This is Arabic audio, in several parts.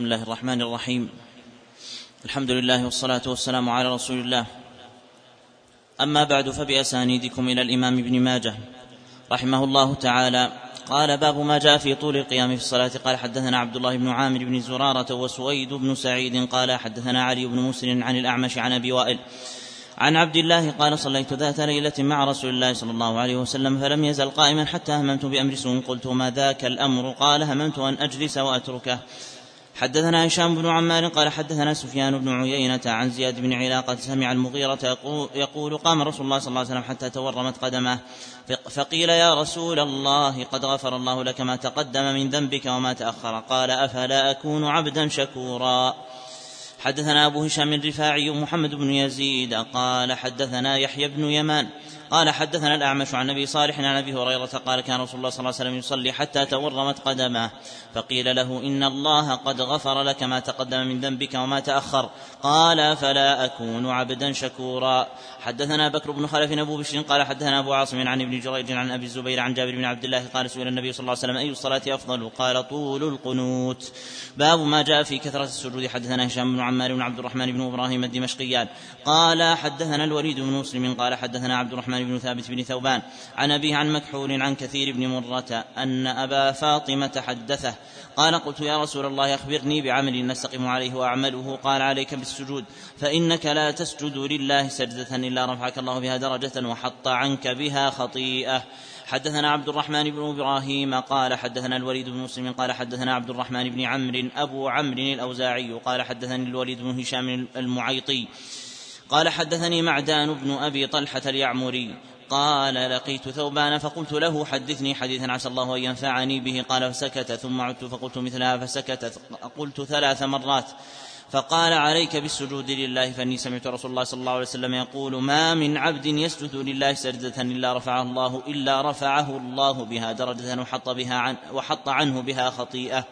بسم الله الرحمن الرحيم الحمد لله والصلاة والسلام على رسول الله أما بعد فبأسانيدكم إلى الإمام ابن ماجه رحمه الله تعالى قال باب ما جاء في طول القيام في الصلاة قال حدثنا عبد الله بن عامر بن زرارة وسويد بن سعيد قال حدثنا علي بن مسلم عن الأعمش عن أبي وائل عن عبد الله قال صليت ذات ليلة مع رسول الله صلى الله عليه وسلم فلم يزل قائما حتى هممت بأمر سوء قلت ما ذاك الأمر قال هممت أن أجلس وأتركه حدثنا هشام بن عمار قال حدثنا سفيان بن عيينة عن زياد بن علاقة سمع المغيرة يقول قام رسول الله صلى الله عليه وسلم حتى تورمت قدماه فقيل يا رسول الله قد غفر الله لك ما تقدم من ذنبك وما تأخر. قال أفلا أكون عبدا شكورا. حدثنا أبو هشام الرفاعي محمد بن يزيد قال حدثنا يحيى بن يمان قال حدثنا الأعمش عن أبي صالح عن أبي هريرة قال كان رسول الله صلى الله عليه وسلم يصلي حتى تورمت قدماه فقيل له إن الله قد غفر لك ما تقدم من ذنبك وما تأخر. قال فلا أكون عبدا شكورا. حدثنا بكر بن خلف أبو بشر قال حدثنا أبو عاصم عن ابن جريج عن أبي الزبير عن جابر بن عبد الله قال سئل النبي صلى الله عليه وسلم أي الصلاة أفضل؟ قال طول القنوت. باب ما جاء في كثرة السجود. حدثنا هشام بن عمار بن عبد الرحمن بن إبراهيم الدمشقيان. قال حدثنا الوليد بن مسلم قال حدثنا عبد الرحمن بن ثابت بن ثوبان عن أبيه عن مكحول عن كثير بن مرة أن أبا فاطمة حدثه. قال قلت يا رسول الله أخبرني بعمل نستقم عليه وأعمله قال عليك بالسجود فإنك لا تسجد لله سجدة إلا رفعك الله بها درجة وحط عنك بها خطيئة. حدثنا عبد الرحمن بن إبراهيم قال حدثنا الوليد بن مسلم قال حدثنا عبد الرحمن بن عمرو أبو عمرو الأوزاعي قال حدثني الوليد بن هشام المعيطي قال حدثني معدان بن أبي طلحة اليعمري قال لقيت ثوبان فقلت له حدثني حديثا عسى الله أن ينفعني به. قال فسكت ثم عدت فقلت مثلها فسكت. قلت ثلاث مرات. فقال عليك بالسجود لله فإني سمعت رسول الله صلى الله عليه وسلم يقول ما من عبد يسجد لله سجدة إلا رفعه الله إلا رفعه الله بها درجة وحط بها عن وحط عنه بها خطيئة.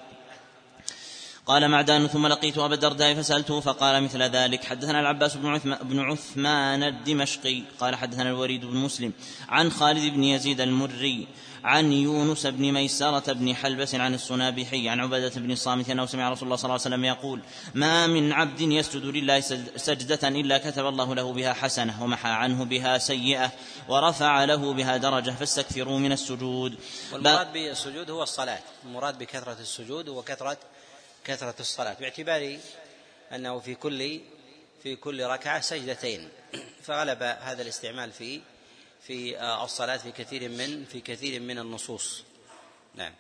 قال معدان ثم لقيت أبا الدرداء فسألته فقال مثل ذلك حدثنا العباس بن عثمان, بن عثمان الدمشقي قال حدثنا الوليد بن مسلم عن خالد بن يزيد المري عن يونس بن ميسرة بن حلبس عن الصنابحي عن عبادة بن الصامت أنه سمع رسول الله صلى الله عليه وسلم يقول ما من عبد يسجد لله سجدة إلا كتب الله له بها حسنة ومحى عنه بها سيئة ورفع له بها درجة فاستكثروا من السجود. والمراد بالسجود هو الصلاة المراد بكثرة السجود هو كثرة الصلاة باعتبار أنه في كل في كل ركعة سجدتين. فغلب هذا الاستعمال في في الصلاة في كثير من في كثير من النصوص. نعم.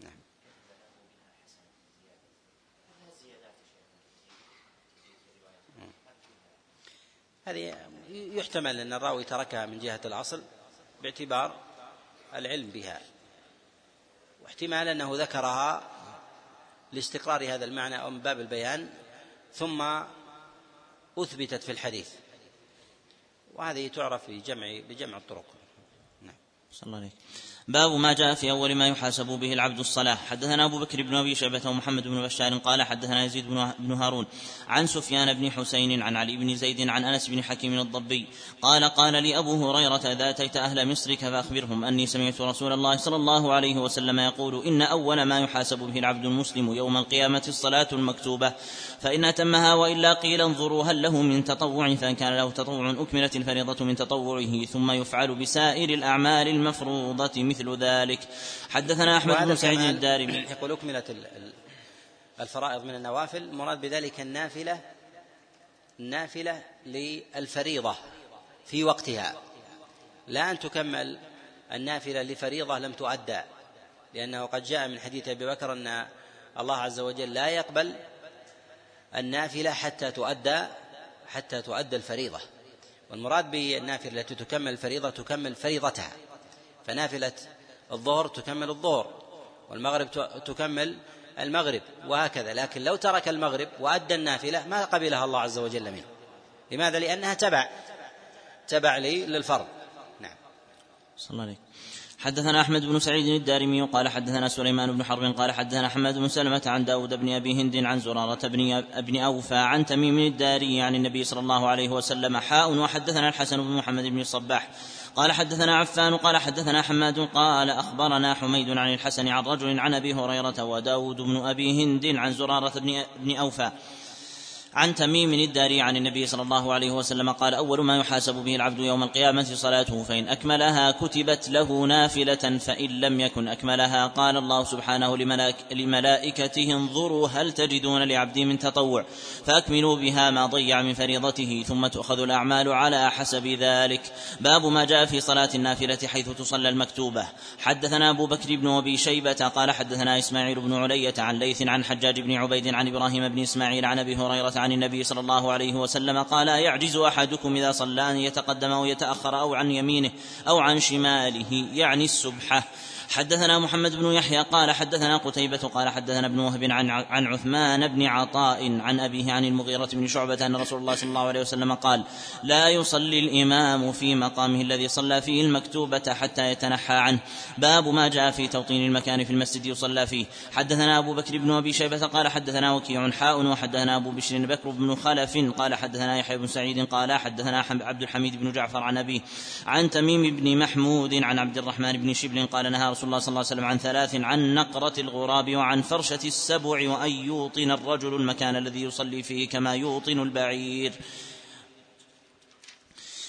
نعم. هذه يحتمل أن الراوي تركها من جهة الأصل باعتبار العلم بها واحتمال أنه ذكرها لاستقرار هذا المعنى أو من باب البيان ثم أثبتت في الحديث. وهذه تعرف بجمع بجمع الطرق. نعم. صلى الله عليك باب ما جاء في أول ما يحاسب به العبد الصلاة. حدثنا أبو بكر بن أبي شيبة ومحمد بن بشار قال حدثنا يزيد بن هارون عن سفيان بن حسين عن علي بن زيد عن أنس بن حكيم الضبي قال قال لي أبو هريرة إذا أتيت أهل مصرك فأخبرهم أني سمعت رسول الله صلى الله عليه وسلم يقول إن أول ما يحاسب به العبد المسلم يوم القيامة الصلاة المكتوبة فإن أتمها وإلا قيل انظروا هل له من تطوع فإن كان له تطوع أكملت الفريضة من تطوعه ثم يفعل بسائر الأعمال المفروضة مثل ذلك. حدثنا أحمد بن سعيد الدارمي. يقول أكملت الفرائض من النوافل. مراد بذلك النافلة النافلة للفريضة في وقتها. لا أن تكمل النافلة لفريضة لم تؤدى لأنه قد جاء من حديث أبي بكر أن الله عز وجل لا يقبل النافلة حتى تؤدى حتى تؤدى الفريضة. والمراد بالنافلة التي تكمل الفريضة تكمل فريضتها. فنافلة الظهر تكمل الظهر والمغرب تكمل المغرب وهكذا. لكن لو ترك المغرب وأدى النافلة ما قبلها الله عز وجل منه. لماذا؟ لأنها تبع تبع لي للفرض. نعم. صلى الله عليه حدثنا أحمد بن سعيد الدارمي قال حدثنا سليمان بن حرب قال حدثنا حماد بن سلمة عن داود بن أبي هند عن زرارة بن ابن أوفى عن تميم الداري عن النبي صلى الله عليه وسلم حاء. وحدثنا الحسن بن محمد بن الصباح قال حدثنا عفان قال حدثنا حماد قال أخبرنا حميد عن الحسن عن رجل عن أبي هريرة وداود بن أبي هند عن زرارة بن أوفى. عن تميم الداري عن النبي صلى الله عليه وسلم قال أول ما يحاسب به العبد يوم القيامة صلاته فإن أكملها كتبت له نافلة فإن لم يكن أكملها. قال الله سبحانه لملائكته انظروا هل تجدون لعبدي من تطوع فأكملوا بها ما ضيع من فريضته ثم تؤخذ الأعمال على حسب ذلك. باب ما جاء في صلاة النافلة حيث تصلى المكتوبة. حدثنا أبو بكر بن أبي شيبة قال حدثنا إسماعيل بن علية عن ليث عن حجاج بن عبيد عن إبراهيم بن إسماعيل عن أبي هريرة عن النبي صلى الله عليه وسلم قال يعجز أحدكم إذا صلى أن يتقدم أو يتأخر أو عن يمينه أو عن شماله يعني السبحة. حدثنا محمد بن يحيى قال حدثنا قتيبة قال حدثنا ابن وهب عن عن عثمان بن عطاء عن أبيه عن المغيرة بن شعبة أن رسول الله صلى الله عليه وسلم قال لا يصلي الإمام في مقامه الذي صلى فيه المكتوبة حتى يتنحى عنه. باب ما جاء في توطين المكان في المسجد يصلى فيه. حدثنا أبو بكر بن أبي شيبة قال حدثنا وكيع حاء وحدثنا أبو بشر بكر بن خلف قال حدثنا يحيى بن سعيد قال حدثنا عبد الحميد بن جعفر عن أبيه عن تميم بن محمود عن عبد الرحمن بن شبل قال نهى رسول الله صلى الله عليه وسلم عن ثلاث عن نقرة الغراب وعن فرشة السبع وأن يوطن الرجل المكان الذي يصلي فيه كما يوطن البعير.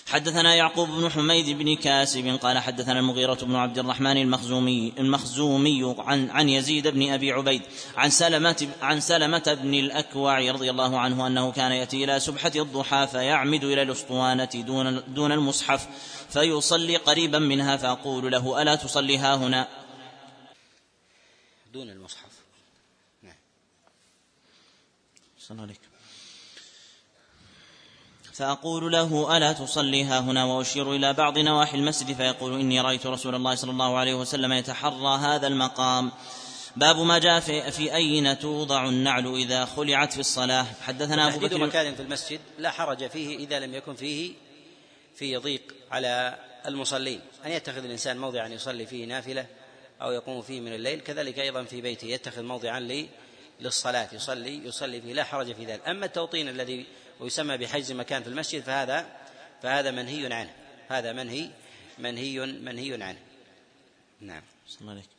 حدثنا يعقوب بن حميد بن كاسب قال حدثنا المغيرة بن عبد الرحمن المخزومي المخزومي عن عن يزيد بن أبي عبيد عن سلمة عن سلمة بن الأكوع رضي الله عنه أنه كان يأتي إلى سبحة الضحى فيعمد إلى الأسطوانة دون دون المصحف فيصلي قريبا منها فأقول له ألا تصلي ها هنا؟ دون المصحف. نعم. صلى عليك فأقول له ألا تصلي ها هنا وأشير إلى بعض نواحي المسجد? فيقول إني رأيت رسول الله صلى الله عليه وسلم يتحرى هذا المقام. باب ما جاء في, في أين توضع النعل إذا خلعت في الصلاة. حدثنا أبو بكر مكان في المسجد لا حرج فيه إذا لم يكن فيه في ضيق على المصلين. أن يتخذ الإنسان موضعا يصلي فيه نافلة أو يقوم فيه من الليل كذلك أيضا في بيته يتخذ موضعا للصلاة يصلي يصلي فيه لا حرج في ذلك. أما التوطين الذي ويسمى بحجز مكان في المسجد فهذا فهذا منهي عنه. هذا منهي منهي منهي عنه. نعم. الله عليك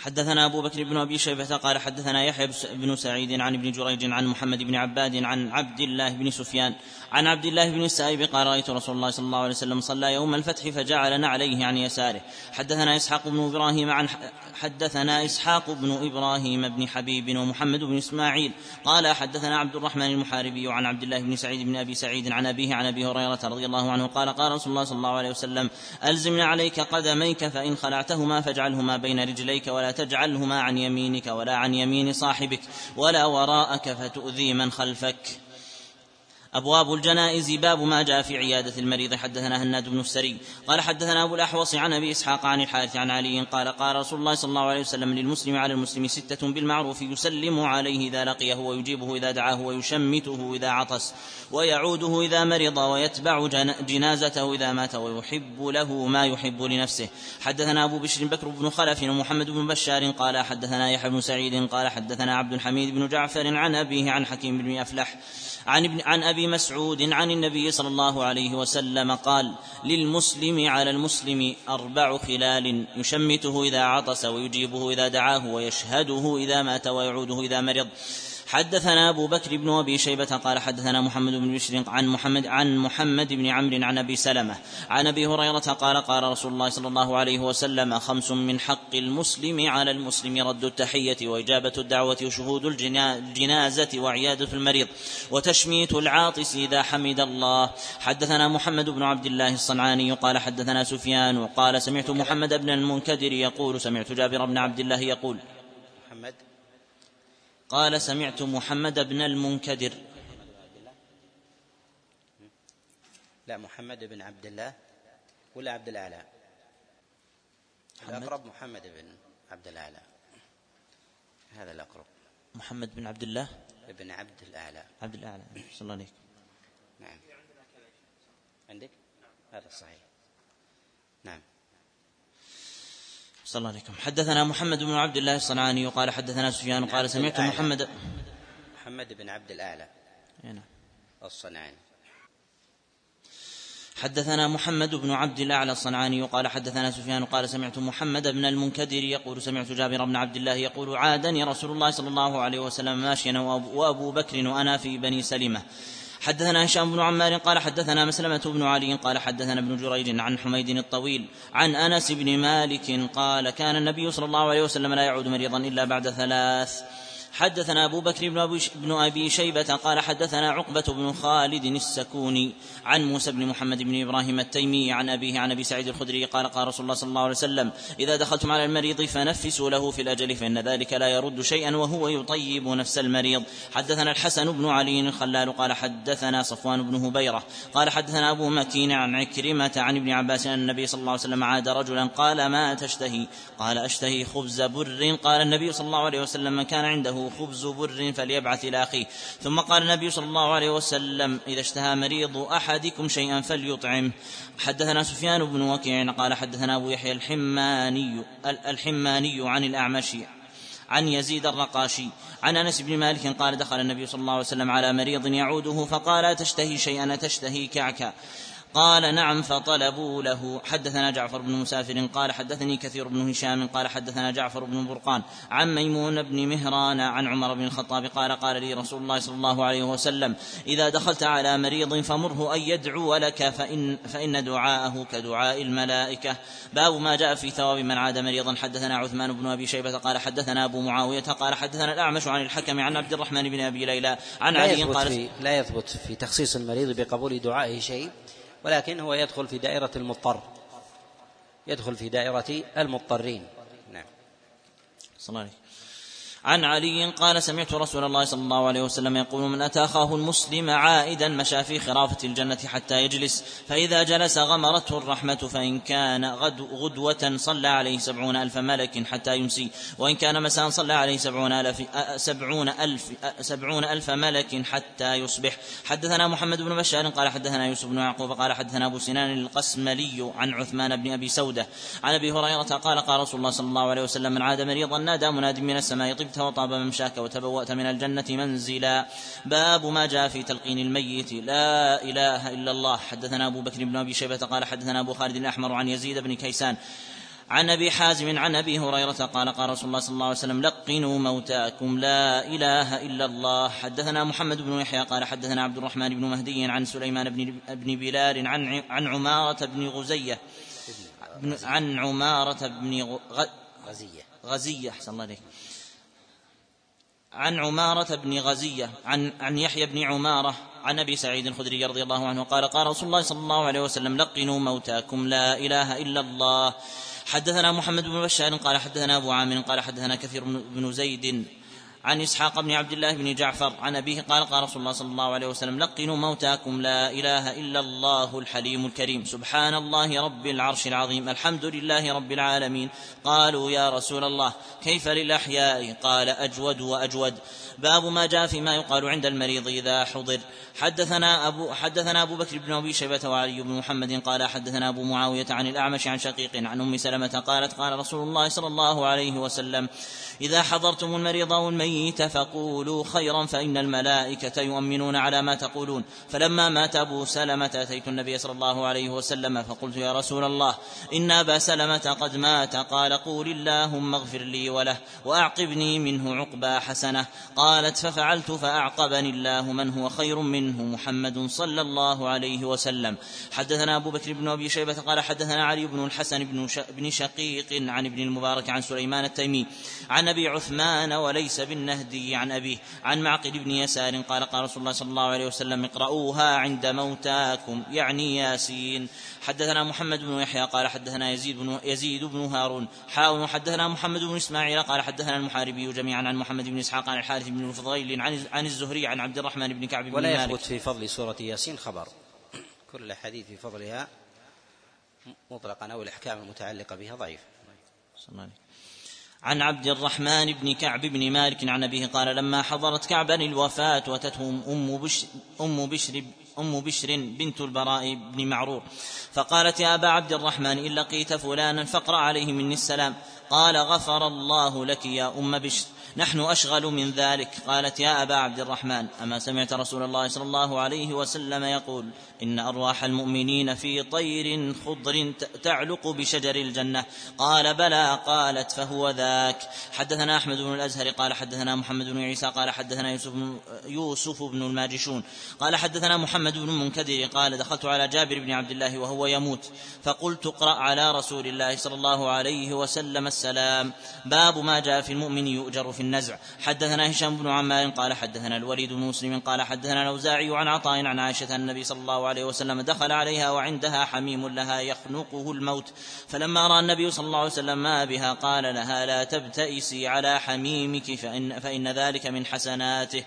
حدثنا أبو بكر بن أبي شيبة قال حدثنا يحيى بن سعيد عن ابن جريج عن محمد بن عباد عن عبد الله بن سفيان عن عبد الله بن السائب قال رأيت رسول الله صلى الله عليه وسلم صلى يوم الفتح فجعلنا عليه عن يساره. حدثنا إسحاق بن إبراهيم عن حدثنا إسحاق بن إبراهيم بن حبيب ومحمد بن إسماعيل قال حدثنا عبد الرحمن المحاربي عن عبد الله بن سعيد بن أبي سعيد عن أبيه عن أبي هريرة رضي الله عنه قال قال رسول الله صلى الله عليه وسلم ألزمنا عليك قدميك فإن خلعتهما فاجعلهما بين رجليك ولا تجعلهما عن يمينك ولا عن يمين صاحبك ولا وراءك فتؤذي من خلفك. أبواب الجنائز باب ما جاء في عيادة المريض. حدثنا هناد بن السري قال حدثنا أبو الأحوص عن أبي إسحاق عن الحارث عن علي قال قال رسول الله صلى الله عليه وسلم للمسلم على المسلم ستة بالمعروف يسلم عليه إذا لقيه ويجيبه إذا دعاه ويشمته إذا عطس ويعوده إذا مرض ويتبع جنازته إذا مات ويحب له ما يحب لنفسه. حدثنا أبو بشر بكر بن خلف ومحمد بن بشار قال حدثنا يحيى بن سعيد قال حدثنا عبد الحميد بن جعفر عن أبيه عن حكيم بن أفلح عن ابن عن أبي مسعود عن النبي صلى الله عليه وسلم قال للمسلم على المسلم أربع خلال يشمته إذا عطس ويجيبه إذا دعاه ويشهده إذا مات ويعوده إذا مرض. حدثنا أبو بكر بن أبي شيبة قال حدثنا محمد بن بشر عن محمد عن محمد بن عمرو عن أبي سلمة عن أبي هريرة قال قال رسول الله صلى الله عليه وسلم خمس من حق المسلم على المسلم رد التحية وإجابة الدعوة وشهود الجنازة وعيادة المريض وتشميت العاطس إذا حمد الله. حدثنا محمد بن عبد الله الصنعاني قال حدثنا سفيان وقال سمعت محمد بن المنكدر يقول سمعت جابر بن عبد الله يقول قال سمعت محمد بن المنكدر. لا محمد بن عبد الله ولا عبد الأعلى؟ الأقرب محمد بن عبد الأعلى. هذا الأقرب. محمد بن عبد الله؟ بن عبد الأعلى. عبد الأعلى. صلى الله عليك. نعم. عندك؟ هذا صحيح. نعم. صلى الله عليكم حدثنا محمد بن عبد الله الصنعاني وقال حدثنا سفيان قال سمعت محمد محمد بن عبد الأعلى. نعم. الصنعاني. حدثنا محمد بن عبد الأعلى الصنعاني قال حدثنا سفيان قال سمعت محمد بن المنكدر يقول سمعت جابر بن عبد الله يقول عادني رسول الله صلى الله عليه وسلم ماشيا وأبو بكر وأنا في بني سلمة. حدثنا هشام بن عمار قال حدثنا مسلمة بن علي قال حدثنا ابن جريج عن حميد الطويل عن أنس بن مالك قال كان النبي صلى الله عليه وسلم لا يعود مريضا إلا بعد ثلاث حدثنا أبو بكر بن أبي شيبة قال حدثنا عقبة بن خالد السكوني عن موسى بن محمد بن إبراهيم التيمي عن أبيه عن أبي سعيد الخدري قال قال رسول الله صلى الله عليه وسلم إذا دخلتم على المريض فنفسوا له في الأجل فإن ذلك لا يرد شيئا وهو يطيب نفس المريض. حدثنا الحسن بن علي الخلال قال حدثنا صفوان بن هبيرة قال حدثنا أبو مكين عن عكرمة عن ابن عباس أن النبي صلى الله عليه وسلم عاد رجلا قال ما تشتهي؟ قال أشتهي خبز بر. قال النبي صلى الله عليه وسلم من كان عنده خبز بر فليبعث إلى أخيه. ثم قال النبي صلى الله عليه وسلم إذا اشتهى مريض أحدكم شيئا فليطعمه حدثنا سفيان بن وكيع قال حدثنا أبو يحيى الحماني الحماني عن الأعمش عن يزيد الرقاشي عن أنس بن مالك قال دخل النبي صلى الله عليه وسلم على مريض يعوده فقال تشتهي شيئا تشتهي كعكا. قال نعم فطلبوا له. حدثنا جعفر بن مسافر قال حدثني كثير بن هشام قال حدثنا جعفر بن برقان عن ميمون بن مهران عن عمر بن الخطاب قال قال لي رسول الله صلى الله عليه وسلم إذا دخلت على مريض فمره أن يدعو لك فإن, فإن دعاءه كدعاء الملائكة. باب ما جاء في ثواب من عاد مريضا. حدثنا عثمان بن أبي شيبة قال حدثنا أبو معاوية قال حدثنا الأعمش عن الحكم عن عبد الرحمن بن أبي ليلى عن علي قال لا يثبت في تخصيص المريض بقبول دعائه شيء. ولكن هو يدخل في دائرة المضطر. يدخل في دائرة المضطرين. نعم. صلى الله عليه عن علي قال سمعت رسول الله صلى الله عليه وسلم يقول من أتى أخاه المسلم عائدا مشى في خرافة الجنة حتى يجلس فإذا جلس غمرته الرحمة فإن كان غد غدوة صلى عليه سبعون ألف ملك حتى يمسي وإن كان مساء صلى عليه سبعون ألف سبعون ألف سبعون ألف ملك حتى يصبح. حدثنا محمد بن بشار قال حدثنا يوسف بن يعقوب قال حدثنا أبو سنان القسملي عن عثمان بن أبي سودة. عن أبي هريرة قال قال رسول الله صلى الله عليه وسلم من عاد مريضا نادى مناد من السماء طبت وطاب ممشاك وتبوأت من الجنة منزلا. باب ما جاء في تلقين الميت. لا إله إلا الله. حدثنا أبو بكر بن أبي شيبة قال حدثنا أبو خالد الأحمر عن يزيد بن كيسان عن أبي حازم عن أبي هريرة قال قال رسول الله صلى الله عليه وسلم لقنوا موتاكم. لا إله إلا الله. حدثنا محمد بن يحيى قال حدثنا عبد الرحمن بن مهدي عن سليمان بن بن بلال عن عن عمارة بن غزية. عن عمارة بن غزية. غزية. أحسن الله عليك. عن عمارة بن غزية عن عن يحيى بن عمارة عن أبي سعيد الخدري رضي الله عنه قال قال رسول الله صلى الله عليه وسلم لقنوا موتاكم لا إله إلا الله. حدثنا محمد بن بشار قال حدثنا أبو عامر قال حدثنا كثير بن زيد عن إسحاق بن عبد الله بن جعفر عن أبيه قال قال رسول الله صلى الله عليه وسلم لقنوا موتاكم لا إله إلا الله الحليم الكريم. سبحان الله رب العرش العظيم. الحمد لله رب العالمين. قالوا يا رسول الله كيف للأحياء؟ قال أجود وأجود. باب ما جاء فيما يقال عند المريض إذا حضر. حدثنا أبو حدثنا أبو بكر بن أبي شيبة وعلي بن محمد قال حدثنا أبو معاوية عن الأعمش عن شقيق عن أم سلمة قالت قال رسول الله صلى الله عليه وسلم إذا حضرتم المريض أو الميت فقولوا خيرا فإن الملائكة يؤمنون على ما تقولون. فلما مات أبو سلمة آتيت النبي صلى الله عليه وسلم فقلت يا رسول الله إن أبا سلمة قد مات قال قول اللهم اغفر لي وله وأعقبني منه عقبى حسنة. قالت ففعلت فأعقبني الله من هو خير منه محمد صلى الله عليه وسلم. حدثنا أبو بكر بن أبي شيبة قال حدثنا علي بن الحسن بن شقيق عن ابن المبارك عن سليمان التيمي عن ابي عثمان وليس بالنهدي عن أبيه. عن معقل بن يسار قال قال رسول الله صلى الله عليه وسلم اقرؤوها عند موتاكم يعني ياسين. حدثنا محمد بن يحيى قال حدثنا يزيد بن يزيد بن هارون. حاول حدثنا محمد بن إسماعيل قال حدثنا المحاربي جميعا عن محمد بن إسحاق عن الحارث بن الفضيل عن عن الزهري عن عبد الرحمن بن كعب بن ولا يثبت في فضل سورة ياسين خبر. كل الحديث في فضلها مطلقا أو الأحكام المتعلقة بها ضعيفة عن عبد الرحمن بن كعب بن مالك عن أبيه قال لما حضرت كعبا الوفاة وتته أم بشر, أم بشر أم بشر بنت البراء بن معرور فقالت يا أبا عبد الرحمن إن لقيت فلانا فاقرأ عليه مني السلام. قال غفر الله لك يا أم بشر. نحن أشغل من ذلك. قالت يا أبا عبد الرحمن أما سمعت رسول الله صلى الله عليه وسلم يقول إن أرواح المؤمنين في طير خضر تعلق بشجر الجنة. قال بلى. قالت فهو ذاك. حدثنا أحمد بن الأزهر قال حدثنا محمد بن عيسى قال حدثنا يوسف بن, يوسف بن الماجشون. قال حدثنا محمد بن منكدر قال دخلت على جابر بن عبد الله وهو يموت فقلت اقرأ على رسول الله صلى الله عليه وسلم السلام. باب ما جاء في المؤمن يؤجر في النزع. حدثنا هشام بن عمار قال حدثنا الوليد بن مسلم قال حدثنا الأوزاعي عن عطاء عن عائشة النبي صلى الله عليه وسلم دخل عليها وعندها حميم لها يخنقه الموت. فلما رأى النبي صلى الله عليه وسلم ما بها قال لها لا تبتئسي على حميمك فإن, فإن ذلك من حسناته.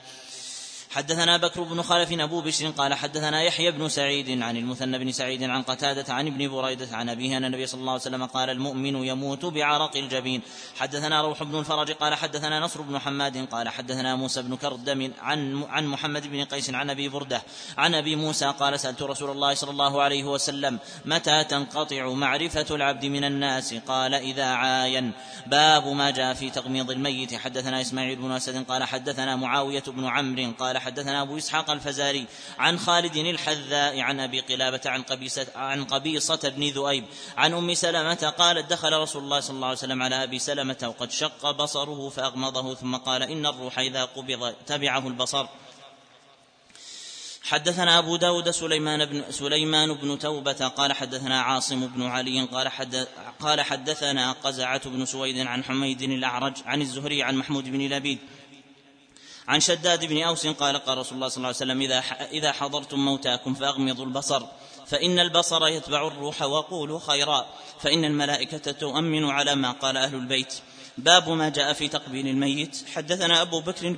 حدثنا بكر بن خلف أبو بشر قال حدثنا يحيى بن سعيد عن المثنى بن سعيد عن قتادة عن ابن بريدة عن أبيه أن النبي صلى الله عليه وسلم قال المؤمن يموت بعرق الجبين. حدثنا روح بن الفرج قال حدثنا نصر بن حماد قال حدثنا موسى بن كردم عن عن محمد بن قيس عن أبي بردة عن أبي موسى قال سألت رسول الله صلى الله عليه وسلم متى تنقطع معرفة العبد من الناس؟ قال إذا عاين. باب ما جاء في تغميض الميت. حدثنا إسماعيل بن أسد قال حدثنا معاوية بن عمرو قال حدثنا أبو إسحاق الفزاري عن خالد الحذاء عن أبي قلابة عن قبيصة عن قبيصة بن ذؤيب عن أم سلمة قالت دخل رسول الله صلى الله عليه وسلم على أبي سلمة وقد شق بصره فأغمضه ثم قال إن الروح إذا قبض تبعه البصر. حدثنا أبو داود سليمان بن, سليمان بن توبة قال حدثنا عاصم بن علي قال, حدث قال حدثنا قزعة بن سويد عن حميد الأعرج عن الزهري عن محمود بن لبيد عن شداد بن أوس قال قال رسول الله صلى الله عليه وسلم إذا إذا حضرتم موتاكم فأغمضوا البصر فإن البصر يتبع الروح وقولوا خيرا فإن الملائكة تؤمن على ما قال أهل البيت. باب ما جاء في تقبيل الميت. حدثنا أبو بكر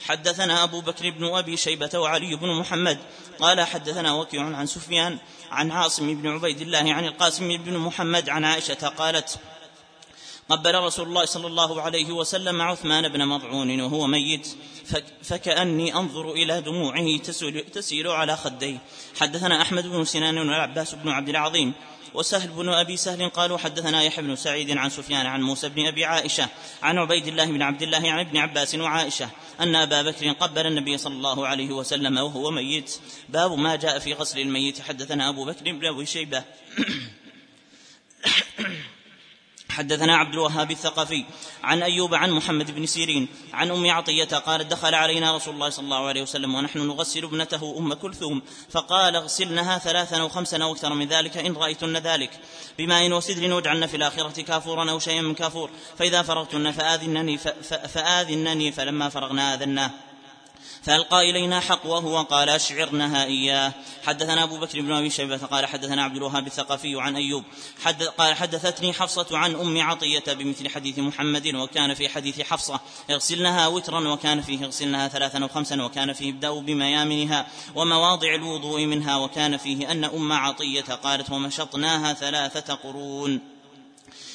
حدثنا أبو بكر بن أبي شيبة وعلي بن محمد قال حدثنا وكيع عن سفيان عن عاصم بن عبيد الله عن القاسم بن محمد عن عائشة قالت قبل رسول الله صلى الله عليه وسلم عثمان بن مضعون وهو ميت فكأني أنظر إلى دموعه تسيل على خديه. حدثنا أحمد بن سنان والعباس بن عبد العظيم وسهل بن أبي سهل قالوا حدثنا يحيى بن سعيد عن سفيان عن موسى بن أبي عائشة عن عبيد الله بن عبد الله عن ابن عباس وعائشة أن أبا بكر قبل النبي صلى الله عليه وسلم وهو ميت. باب ما جاء في غسل الميت. حدثنا أبو بكر بن أبي شيبة. حدثنا عبد الوهاب الثقفي عن أيوب عن محمد بن سيرين عن أم عطية قالت دخل علينا رسول الله صلى الله عليه وسلم ونحن نغسل ابنته أم كلثوم فقال اغسلنها ثلاثا أو خمسا أو أكثر من ذلك إن رأيتن ذلك بماء وسدر واجعلن في الآخرة كافورا أو شيئا من كافور فإذا فرغتن فآذنني فآذنني فلما فرغنا آذناه فألقى إلينا حقوه وقال أشعرنها إياه. حدثنا أبو بكر بن أبي شيبة قال حدثنا عبد الوهاب الثقفي عن أيوب. حد قال حدثتني حفصة عن أم عطية بمثل حديث محمد وكان في حديث حفصة اغسلنها وترا وكان فيه اغسلنها ثلاثا وخمسا وكان فيه ابدأ بميامنها ومواضع الوضوء منها وكان فيه أن أم عطية قالت ومشطناها ثلاثة قرون.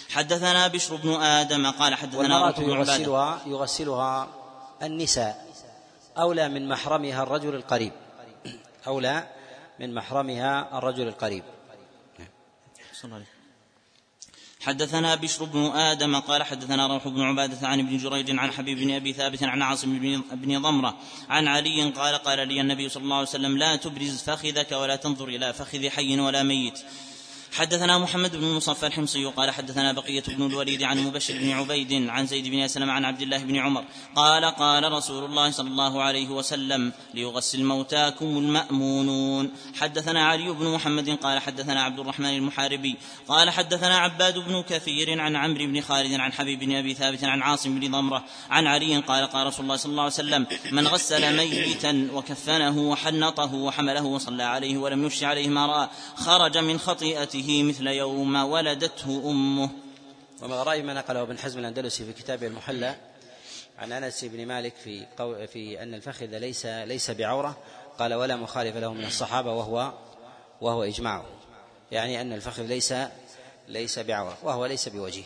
حدثنا بشر بن آدم قال حدثنا يغسلها يغسلها النساء. أولى من محرمها الرجل القريب. أولى من محرمها الرجل القريب. حدثنا بشر بن آدم قال حدثنا روح بن عبادة عن ابن جريج عن حبيب بن أبي ثابت عن عاصم بن ضمرة عن علي قال قال لي النبي صلى الله عليه وسلم لا تبرز فخذك ولا تنظر إلى فخذ حي ولا ميت. حدثنا محمد بن مصفى الحمصي قال حدثنا بقية بن الوليد عن مبشر بن عبيد عن زيد بن أسلم عن عبد الله بن عمر قال قال رسول الله صلى الله عليه وسلم ليغسل موتاكم المأمونون. حدثنا علي بن محمد قال حدثنا عبد الرحمن المحاربي قال حدثنا عباد بن كثير عن عمرو بن خالد عن حبيب بن أبي ثابت عن عاصم بن ضمرة عن علي قال قال رسول الله صلى الله عليه وسلم من غسل ميتا وكفنه وحنطه وحمله وصلى عليه ولم يفش عليه ما رأى خرج من خطيئته به مثل يوم ولدته أمه. ومن غرائب ما نقله ابن حزم الأندلسي في كتابه المحلى عن أنس بن مالك في قو في أن الفخذ ليس ليس بعورة. قال ولا مخالف له من الصحابة وهو وهو إجماعه. يعني أن الفخذ ليس ليس بعورة وهو ليس بوجيه.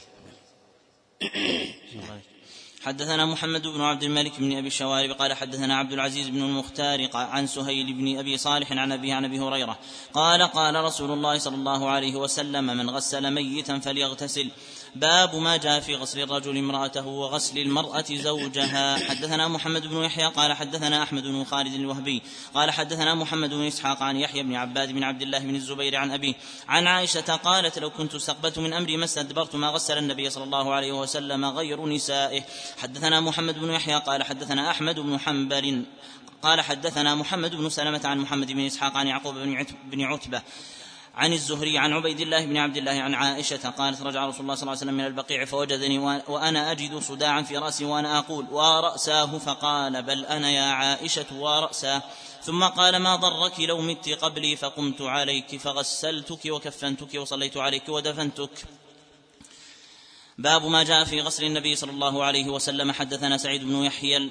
حدثنا محمد بن عبد الملك بن أبي الشوارب قال حدثنا عبد العزيز بن المختار عن سهيل بن أبي صالح عن أبي عن أبي هريرة قال قال رسول الله صلى الله عليه وسلم من غسل ميتا فليغتسل. باب ما جاء في غسل الرجل امرأته وغسل المرأة زوجها. حدثنا محمد بن يحيى قال حدثنا أحمد بن خالد الوهبي قال حدثنا محمد بن إسحاق عن يحيى بن عباد بن عبد الله بن الزبير عن أبيه عن عائشة قالت لو كنت استقبلت من أمري ما استدبرت ما غسل النبي صلى الله عليه وسلم غير نسائه. حدثنا محمد بن يحيى قال حدثنا أحمد بن حنبل قال حدثنا محمد بن سلمة عن محمد بن إسحاق عن يعقوب بن عتبة عن الزهري عن عبيد الله بن عبد الله عن عائشة قالت رجع رسول الله صلى الله عليه وسلم من البقيع فوجدني وأنا أجد صداعا في رأسي وأنا أقول ورأساه فقال بل أنا يا عائشة ورأساه ثم قال ما ضرك لو مت قبلي فقمت عليك فغسلتك وكفنتك وصليت عليك ودفنتك. باب ما جاء في غسل النبي صلى الله عليه وسلم. حدثنا سعيد بن يحيى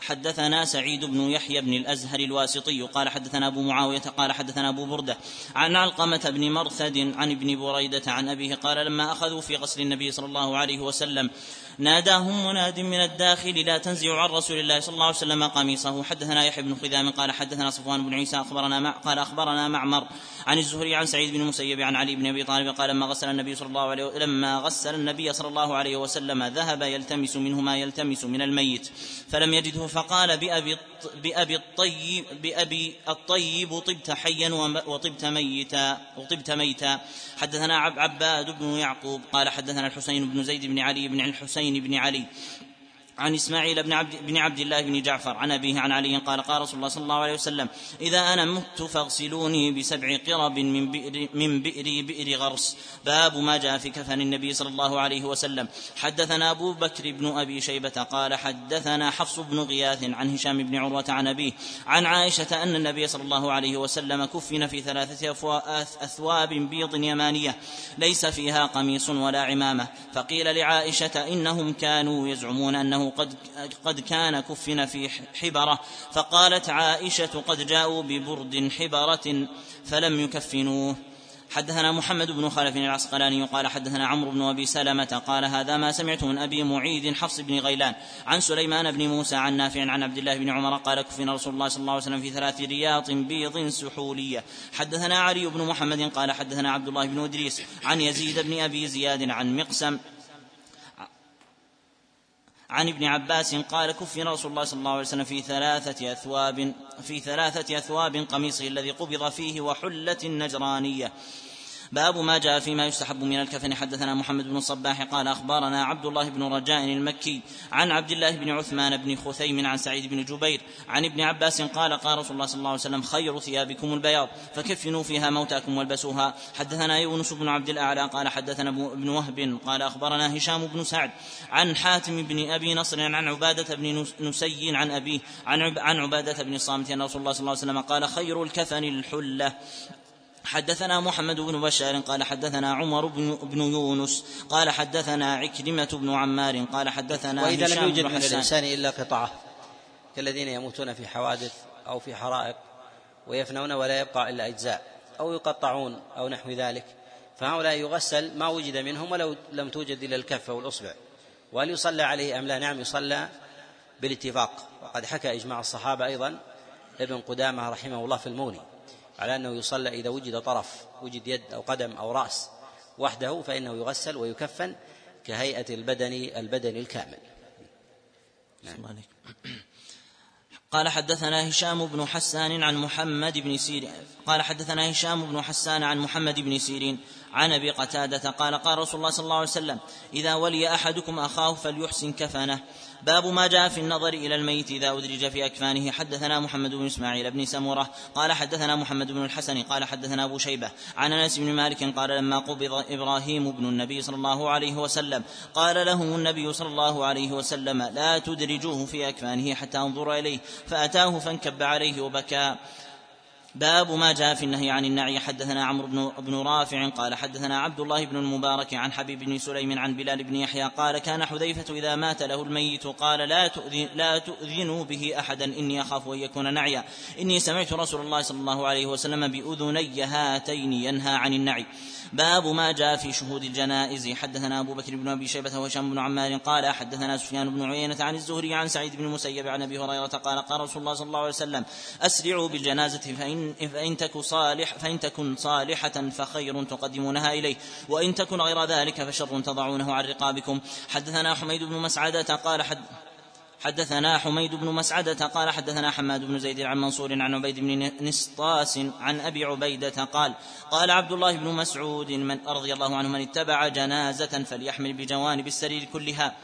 حدثنا سعيد بن يحيى بن الأزهر الواسطي. قال حدثنا أبو معاوية قال حدثنا أبو بردة. عن علقمة بن مرثد عن ابن بريدة عن أبيه قال لما أخذوا في غسل النبي صلى الله عليه وسلم ناداهم مناد من الداخل لا تنزعوا عن رسول الله صلى الله عليه وسلم قميصه. حدثنا يحيى بن خذام قال حدثنا صفوان بن عيسى أخبرنا مع قال أخبرنا معمر عن الزهري عن سعيد بن المسيب عن علي بن أبي طالب قال لما غسل النبي صلى الله عليه لما غسل النبي صلى الله عليه وسلم ذهب يلتمس منه ما يلتمس من الميت فلم يجده فقال بأبي بأبي الطيب بأبي الطيب طبت حيا وطبت ميتا وطبت ميتا. حدثنا عباد بن يعقوب قال حدثنا الحسين بن زيد بن علي بن الحسين بن علي. عن إسماعيل بن عبد بن عبد الله بن جعفر عن أبيه عن علي قال قال رسول الله صلى الله عليه وسلم إذا أنا مت فاغسلوني بسبع قرب من بئر من بئر بئر غرس. باب ما جاء في كفن النبي صلى الله عليه وسلم. حدثنا أبو بكر بن أبي شيبة قال حدثنا حفص بن غياث عن هشام بن عروة عن أبيه عن عائشة أن النبي صلى الله عليه وسلم كفن في ثلاثة أثواب بيض يمانية ليس فيها قميص ولا عمامة. فقيل لعائشة إنهم كانوا يزعمون انه قد قد كان كفن في حبرة فقالت عائشة قد جاءوا ببرد حبرة فلم يكفنوه. حدثنا محمد بن خلف العسقلاني قال حدثنا عمرو بن أبي سلمة قال هذا ما سمعت من أبي معيد حفص بن غيلان عن سليمان بن موسى عن نافع عن عبد الله بن عمر قال كفن رسول الله صلى الله عليه وسلم في ثلاث رياط بيض سحولية. حدثنا علي بن محمد قال حدثنا عبد الله بن إدريس عن يزيد بن أبي زياد عن مقسم عن ابن عباس قال كفن رسول الله صلى الله عليه وسلم في ثلاثة أثواب في ثلاثة أثواب قميصه الذي قبض فيه وحلة نجرانية. باب ما جاء فيما يستحب من الكفن. حدثنا محمد بن الصباح قال أخبرنا عبد الله بن رجاء المكي عن عبد الله بن عثمان بن خثيم عن سعيد بن جبير عن ابن عباس قال قال رسول الله صلى الله عليه وسلم خير ثيابكم البياض فكفنوا فيها موتاكم والبسوها. حدثنا يونس بن عبد الأعلى قال حدثنا ابن وهب قال أخبرنا هشام بن سعد عن حاتم بن أبي نصر عن عبادة بن نسي عن أبيه عن عبادة بن الصامت أن رسول الله صلى الله عليه وسلم قال خير الكفن الحلة. حدثنا محمد بن بشار قال حدثنا عمر بن, بن يونس قال حدثنا عكرمة بن عمار قال حدثنا وإذا لم يوجد من الإنسان إلا قطعة كالذين يموتون في حوادث أو في حرائق ويفنون ولا يبقى إلا أجزاء أو يقطعون أو نحو ذلك. فهؤلاء يغسل ما وجد منهم ولو لم توجد إلا الكف أو الأصبع. وهل يصلى عليه أم لا؟ نعم يصلى بالاتفاق. وقد حكى إجماع الصحابة أيضا ابن قدامة رحمه الله في الموني على أنه يصلى إذا وجد طرف وجد يد أو قدم أو رأس وحده فإنه يغسل ويكفن كهيئة البدن البدن الكامل. نعم. قال حدثنا هشام بن حسان عن محمد بن سيرين. قال حدثنا هشام بن حسان عن محمد بن سيرين عن أبي قتادة قال قال رسول الله صلى الله عليه وسلم إذا ولي أحدكم أخاه فليحسن كفنه. باب ما جاء في النظر إلى الميت إذا أدرج في أكفانه. حدثنا محمد بن إسماعيل بن سمورة قال حدثنا محمد بن الحسن قال حدثنا أبو شيبة عن أنس بن مالك قال لما قبض إبراهيم بن النبي صلى الله عليه وسلم قال له النبي صلى الله عليه وسلم لا تدرجوه في أكفانه حتى أنظر إليه. فأتاه فانكب عليه وبكى. باب ما جاء في النهي عن النعي. حدثنا عمرو بن بن رافع قال حدثنا عبد الله بن المبارك عن حبيب بن سليم عن بلال بن يحيى قال كان حذيفة إذا مات له الميت قال لا تؤذن لا تؤذنوا به أحدا إني أخاف أن يكون نعيا. إني سمعت رسول الله صلى الله عليه وسلم بأذني هاتين ينهى عن النعي. باب ما جاء في شهود الجنائز. حدثنا أبو بكر بن أبي شيبة وهشام بن عمار قال حدثنا سفيان بن عيينة عن الزهري عن سعيد بن المسيب عن أبي هريرة قال قال رسول الله صلى الله عليه وسلم أسرعوا بالجنازة فإن, فإن تك صالح فإن تكن صالحة فخير تقدمونها إليه. وإن تكن غير ذلك فشر تضعونه عن رقابكم. حدثنا حميد بن مسعدة قال حد حدثنا حميد بن مسعدة قال حدثنا حماد بن زيد عن منصور عن عبيد بن نسطاس عن أبي عبيدة قال قال عبد الله بن مسعود من رضي الله عنه من اتبع جنازة فليحمل بجوانب السرير كلها.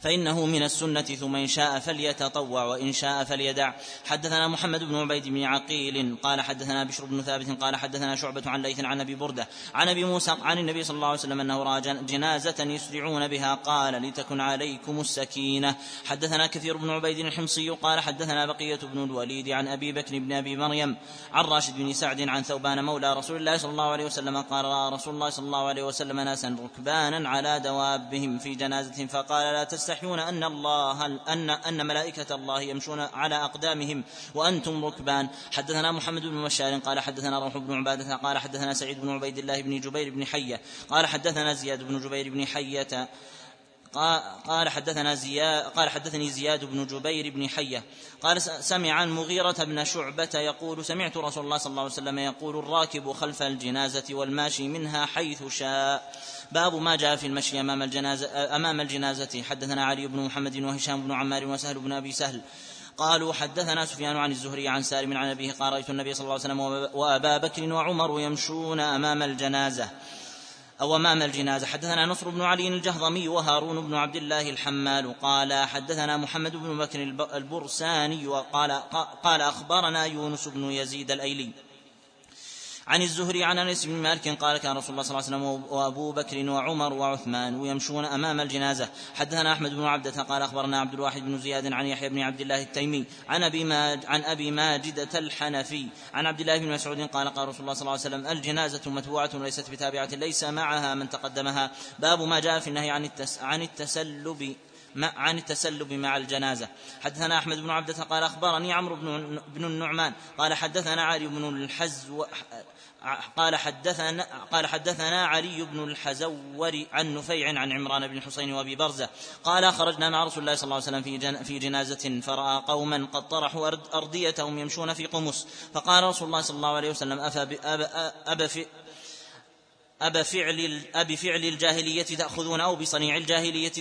فإنه من السنة ثم إن شاء فليتطوع وإن شاء فليدع. حدثنا محمد بن عبيد بن عقيل قال حدثنا بشر بن ثابت قال حدثنا شعبة عن ليث عن أبي بردة عن أبي موسى عن النبي صلى الله عليه وسلم أنه رأى جنازة يسرعون بها. قال لتكن عليكم السكينة. حدثنا كثير بن عبيد الحمصي قال حدثنا بقية بن الوليد عن أبي بكر بن أبي مريم عن راشد بن سعد عن ثوبان مولى رسول الله صلى الله عليه وسلم قال رأى رسول الله صلى الله عليه وسلم ناسا ركبانا على دوابهم في جنازة فقال لا تستحي تستحيون أن الله أن أن ملائكة الله يمشون على أقدامهم وأنتم ركبان. حدثنا محمد بن بشار قال حدثنا روح بن عبادة قال حدثنا سعيد بن عبيد الله بن جبير بن حية قال حدثنا زياد بن جبير بن حية قال حدثنا زياد قال حدثني زياد بن جبير بن حية قال سمع عن مغيرة بن شعبة يقول سمعت رسول الله صلى الله عليه وسلم يقول الراكب خلف الجنازة والماشي منها حيث شاء باب ما جاء في المشي أمام الجنازة أمام الجنازة. حدثنا علي بن محمد وهشام بن عمار وسهل بن أبي سهل. قالوا حدثنا سفيان عن الزهري عن سالم عن أبيه قال رأيت النبي صلى الله عليه وسلم وأبا بكر وعمر يمشون أمام الجنازة أو أمام الجنازة. حدثنا نصر بن علي الجهضمي وهارون بن عبد الله الحمال. قال حدثنا محمد بن بكر البرساني وقال قال أخبرنا يونس بن يزيد الأيلي. عن الزهري عن أنس بن مالك قال كان رسول الله صلى الله عليه وسلم وأبو بكر وعمر وعثمان يمشون أمام الجنازة. حدثنا أحمد بن عبدة قال أخبرنا عبد الواحد بن زياد عن يحيى بن عبد الله التيمي عن أبي ماج عن أبي ماجده الحنفي عن عبد الله بن مسعود قال قال رسول الله صلى الله عليه وسلم الجنازة متبوعة وليست بتابعة ليس معها من تقدمها. باب ما جاء في النهي عن التس عن التسلب عن التسلب مع الجنازة. حدثنا أحمد بن عبدة قال أخبرني عمرو بن, بن النعمان قال حدثنا علي بن الحزو قال حدثنا قال حدثنا علي بن الحزور عن نفيع عن عمران بن حسين وأبي برزة قال خرجنا مع رسول الله صلى الله عليه وسلم في جن في جنازة فرأى قوما قد طرحوا ارديتهم يمشون في قمص. فقال رسول الله صلى الله عليه وسلم افا أب في أب فعل أب فعل الجاهلية تأخذون أو بصنيع الجاهلية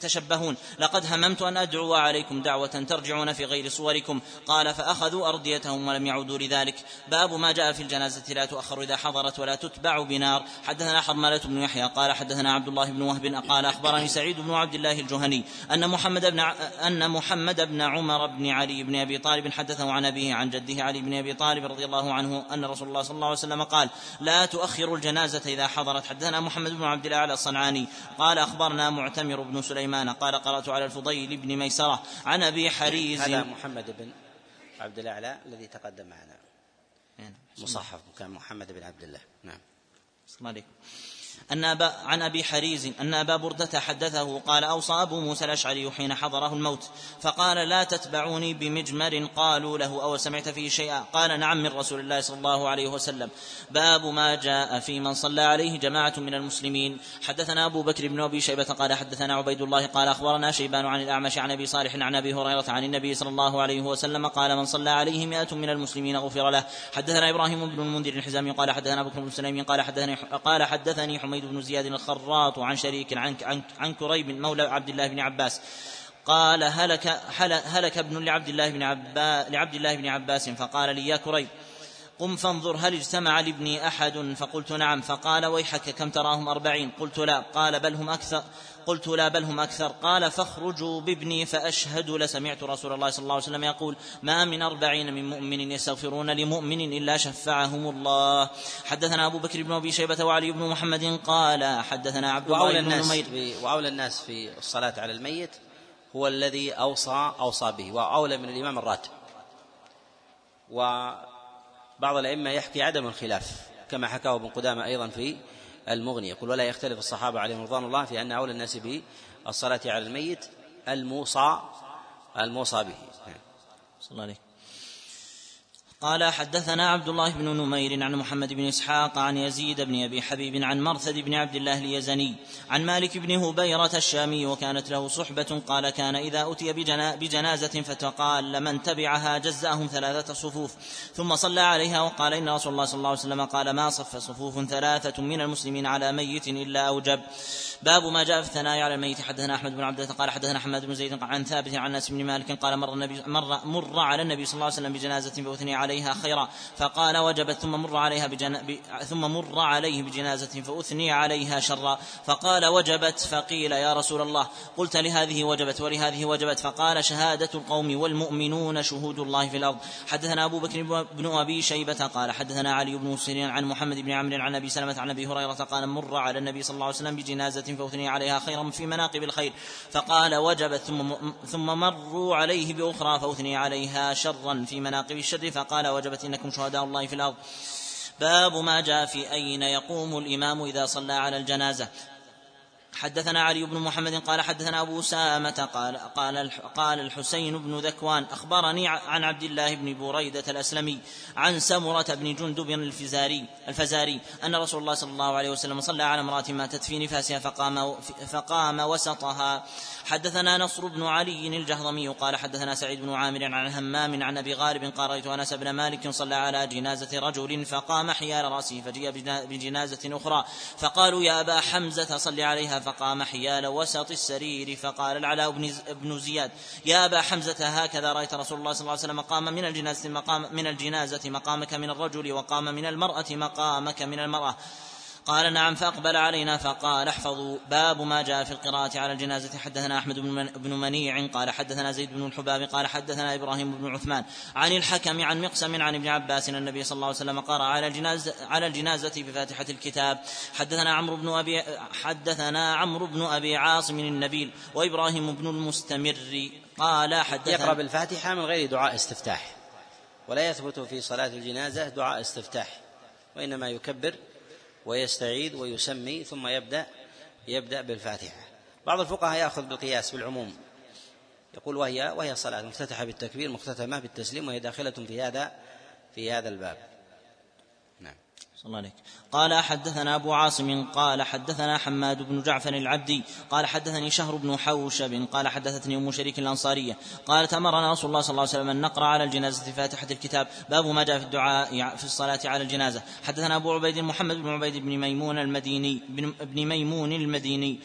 تشبهون. لقد هممت أن أدعو عليكم دعوة ترجعون في غير صوركم. قال فأخذوا أرديتهم ولم يعودوا لذلك. باب ما جاء في الجنازة. لا تؤخر إذا حضرت ولا تتبع بنار. حدثنا حرملة بن يحيى قال حدثنا عبد الله بن وهب قال أخبرني سعيد بن عبد الله الجهني أن محمد بن أن محمد بن عمر بن علي بن أبي طالب حدثه عن أبيه عن جده علي بن أبي طالب رضي الله عنه أن رسول الله صلى الله عليه وسلم قال لا تؤخر الجنازة إذا حضرت. حدثنا محمد بن عبد الأعلى الصنعاني. قال أخبرنا معتمر بن سليمان. قال قرأت على الفضيل بن ميسرة عن أبي حريز. هذا محمد بن عبد الأعلى الذي تقدم معنا. نعم. مصحف كان محمد بن عبد الله. نعم. عليكم. أن أبا عن أبي حريز أن أبا بردة حدثه قال أوصى أبو موسى الأشعري حين حضره الموت فقال لا تتبعوني بمجمر قالوا له أو سمعت فيه شيئا؟ قال نعم من رسول الله صلى الله عليه وسلم. باب ما جاء في من صلى عليه جماعة من المسلمين. حدثنا أبو بكر بن أبي شيبة قال حدثنا عبيد الله قال أخبرنا شيبان عن الأعمش عن أبي صالح عن أبي هريرة عن النبي صلى الله عليه وسلم قال من صلى عليه مئة من المسلمين غفر له. حدثنا إبراهيم بن المنذر الحزامي قال حدثنا بكر بن قال حدثني قال حدثني حميد بن زياد الخراط عن شريك عن عن, عن كريب مولى عبد الله بن عباس. قال هلك هلك ابن لعبد الله بن عباس لعبد الله بن عباس فقال لي يا كريب قم فانظر هل اجتمع لابني أحد؟ فقلت نعم. فقال ويحك كم تراهم أربعين؟ قلت لا. قال بل هم أكثر قلت لا بل هم أكثر. قال فاخرجوا بابني فأشهد لسمعت رسول الله صلى الله عليه وسلم يقول ما من أربعين من مؤمن يستغفرون لمؤمن إلا شفعهم الله. حدثنا أبو بكر بن أبي شيبة وعلي بن محمد قال حدثنا عبد الله بن الناس نمير. وأولى الناس في الصلاة على الميت هو الذي أوصى أوصى به وأولى من الإمام الراتب. و بعض الأئمة يحكي عدم الخلاف كما حكاه ابن قدامة أيضا في المغني. يقول ولا يختلف الصحابة عليهم رضوان الله في أن أولى الناس بالصلاة على الميت الموصى الموصى به. صلى الله عليه قال حدثنا عبد الله بن نمير عن محمد بن إسحاق عن يزيد بن أبي حبيب عن مرثد بن عبد الله اليزني عن مالك بن هبيرة الشامي وكانت له صحبة قال كان إذا أتي بجنازة فتقال لمن تبعها جزأهم ثلاثة صفوف ثم صلى عليها وقال إن رسول الله صلى الله عليه وسلم قال ما صف صفوف ثلاثة من المسلمين على ميت إلا أوجب باب ما جاء في الثناء على الميت حدثنا أحمد بن عبدة قال حدثنا حماد بن زيد عن ثابت عن أنس بن مالك قال مر النبي مر مر على النبي صلى الله عليه وسلم بجنازة فاثني عليها خيرا. فقال وجبت ثم مر عليها بجن... ب... ثم مر عليه بجنازة فأثني عليها شرا. فقال وجبت فقيل يا رسول الله قلت لهذه وجبت ولهذه وجبت. فقال شهادة القوم والمؤمنون شهود الله في الأرض. حدثنا أبو بكر بن أبي شيبة قال حدثنا علي بن سيرين عن محمد بن عمرو عن أبي سلمة عن أبي هريرة قال مر على النبي صلى الله عليه وسلم بجنازة فأثني عليها خيرا في مناقب الخير. فقال وجبت ثم ثم مروا عليه بأخرى فأثني عليها شرا في مناقب الشر. فقال وجبت إنكم شهداء الله في الأرض. باب ما جاء في أين يقوم الإمام إذا صلى على الجنازة. حدثنا علي بن محمد قال حدثنا أبو سامة قال قال قال الحسين بن ذكوان أخبرني عن عبد الله بن بريدة الأسلمي عن سمرة بن جندب الفزاري الفزاري أن رسول الله صلى الله عليه وسلم صلى على امرأة ماتت في نفاسها فقام فقام وسطها. حدثنا نصر بن علي الجهضمي قال حدثنا سعيد بن عامر عن همام عن أبي غالب قال رأيت أنس بن مالك صلى على جنازة رجل فقام حيال رأسه فجيء بجنازة أخرى فقالوا يا أبا حمزة صل عليها فقام حيال وسط السرير فقال العلاء بن زياد يا أبا حمزة هكذا رأيت رسول الله صلى الله عليه وسلم قام من الجنازة مقام من الجنازة مقامك من الرجل وقام من المرأة مقامك من المرأة. قال نعم فأقبل علينا فقال احفظوا. باب ما جاء في القراءة على الجنازة. حدثنا أحمد بن منيع قال حدثنا زيد بن الحباب قال حدثنا إبراهيم بن عثمان عن الحكم عن مقسم عن ابن عباس أن النبي صلى الله عليه وسلم قرأ على الجنازة على الجنازة بفاتحة الكتاب. حدثنا عمرو بن أبي حدثنا عمرو بن أبي عاصم النبيل وإبراهيم بن المستمر قال حدثنا يقرأ بالفاتحة من غير دعاء استفتاح ولا يثبت في صلاة الجنازة دعاء استفتاح وإنما يكبر ويستعيد ويسمي ثم يبدأ يبدأ بالفاتحة. بعض الفقهاء يأخذ بالقياس بالعموم. يقول وهي وهي صلاة مفتتحة بالتكبير مختتمة بالتسليم وهي داخلة في هذا في هذا الباب. صلى الله عليك. قال حدثنا أبو عاصم قال حدثنا حماد بن جعفر العبدي قال حدثني شهر بن حوشب قال حدثتني أم شريك الأنصارية قالت أمرنا رسول الله صلى الله عليه وسلم أن نقرأ على الجنازة فاتحة الكتاب باب ما جاء في الدعاء في الصلاة على الجنازة. حدثنا أبو عبيد محمد بن عبيد بن ميمون المديني بن ميمون المديني.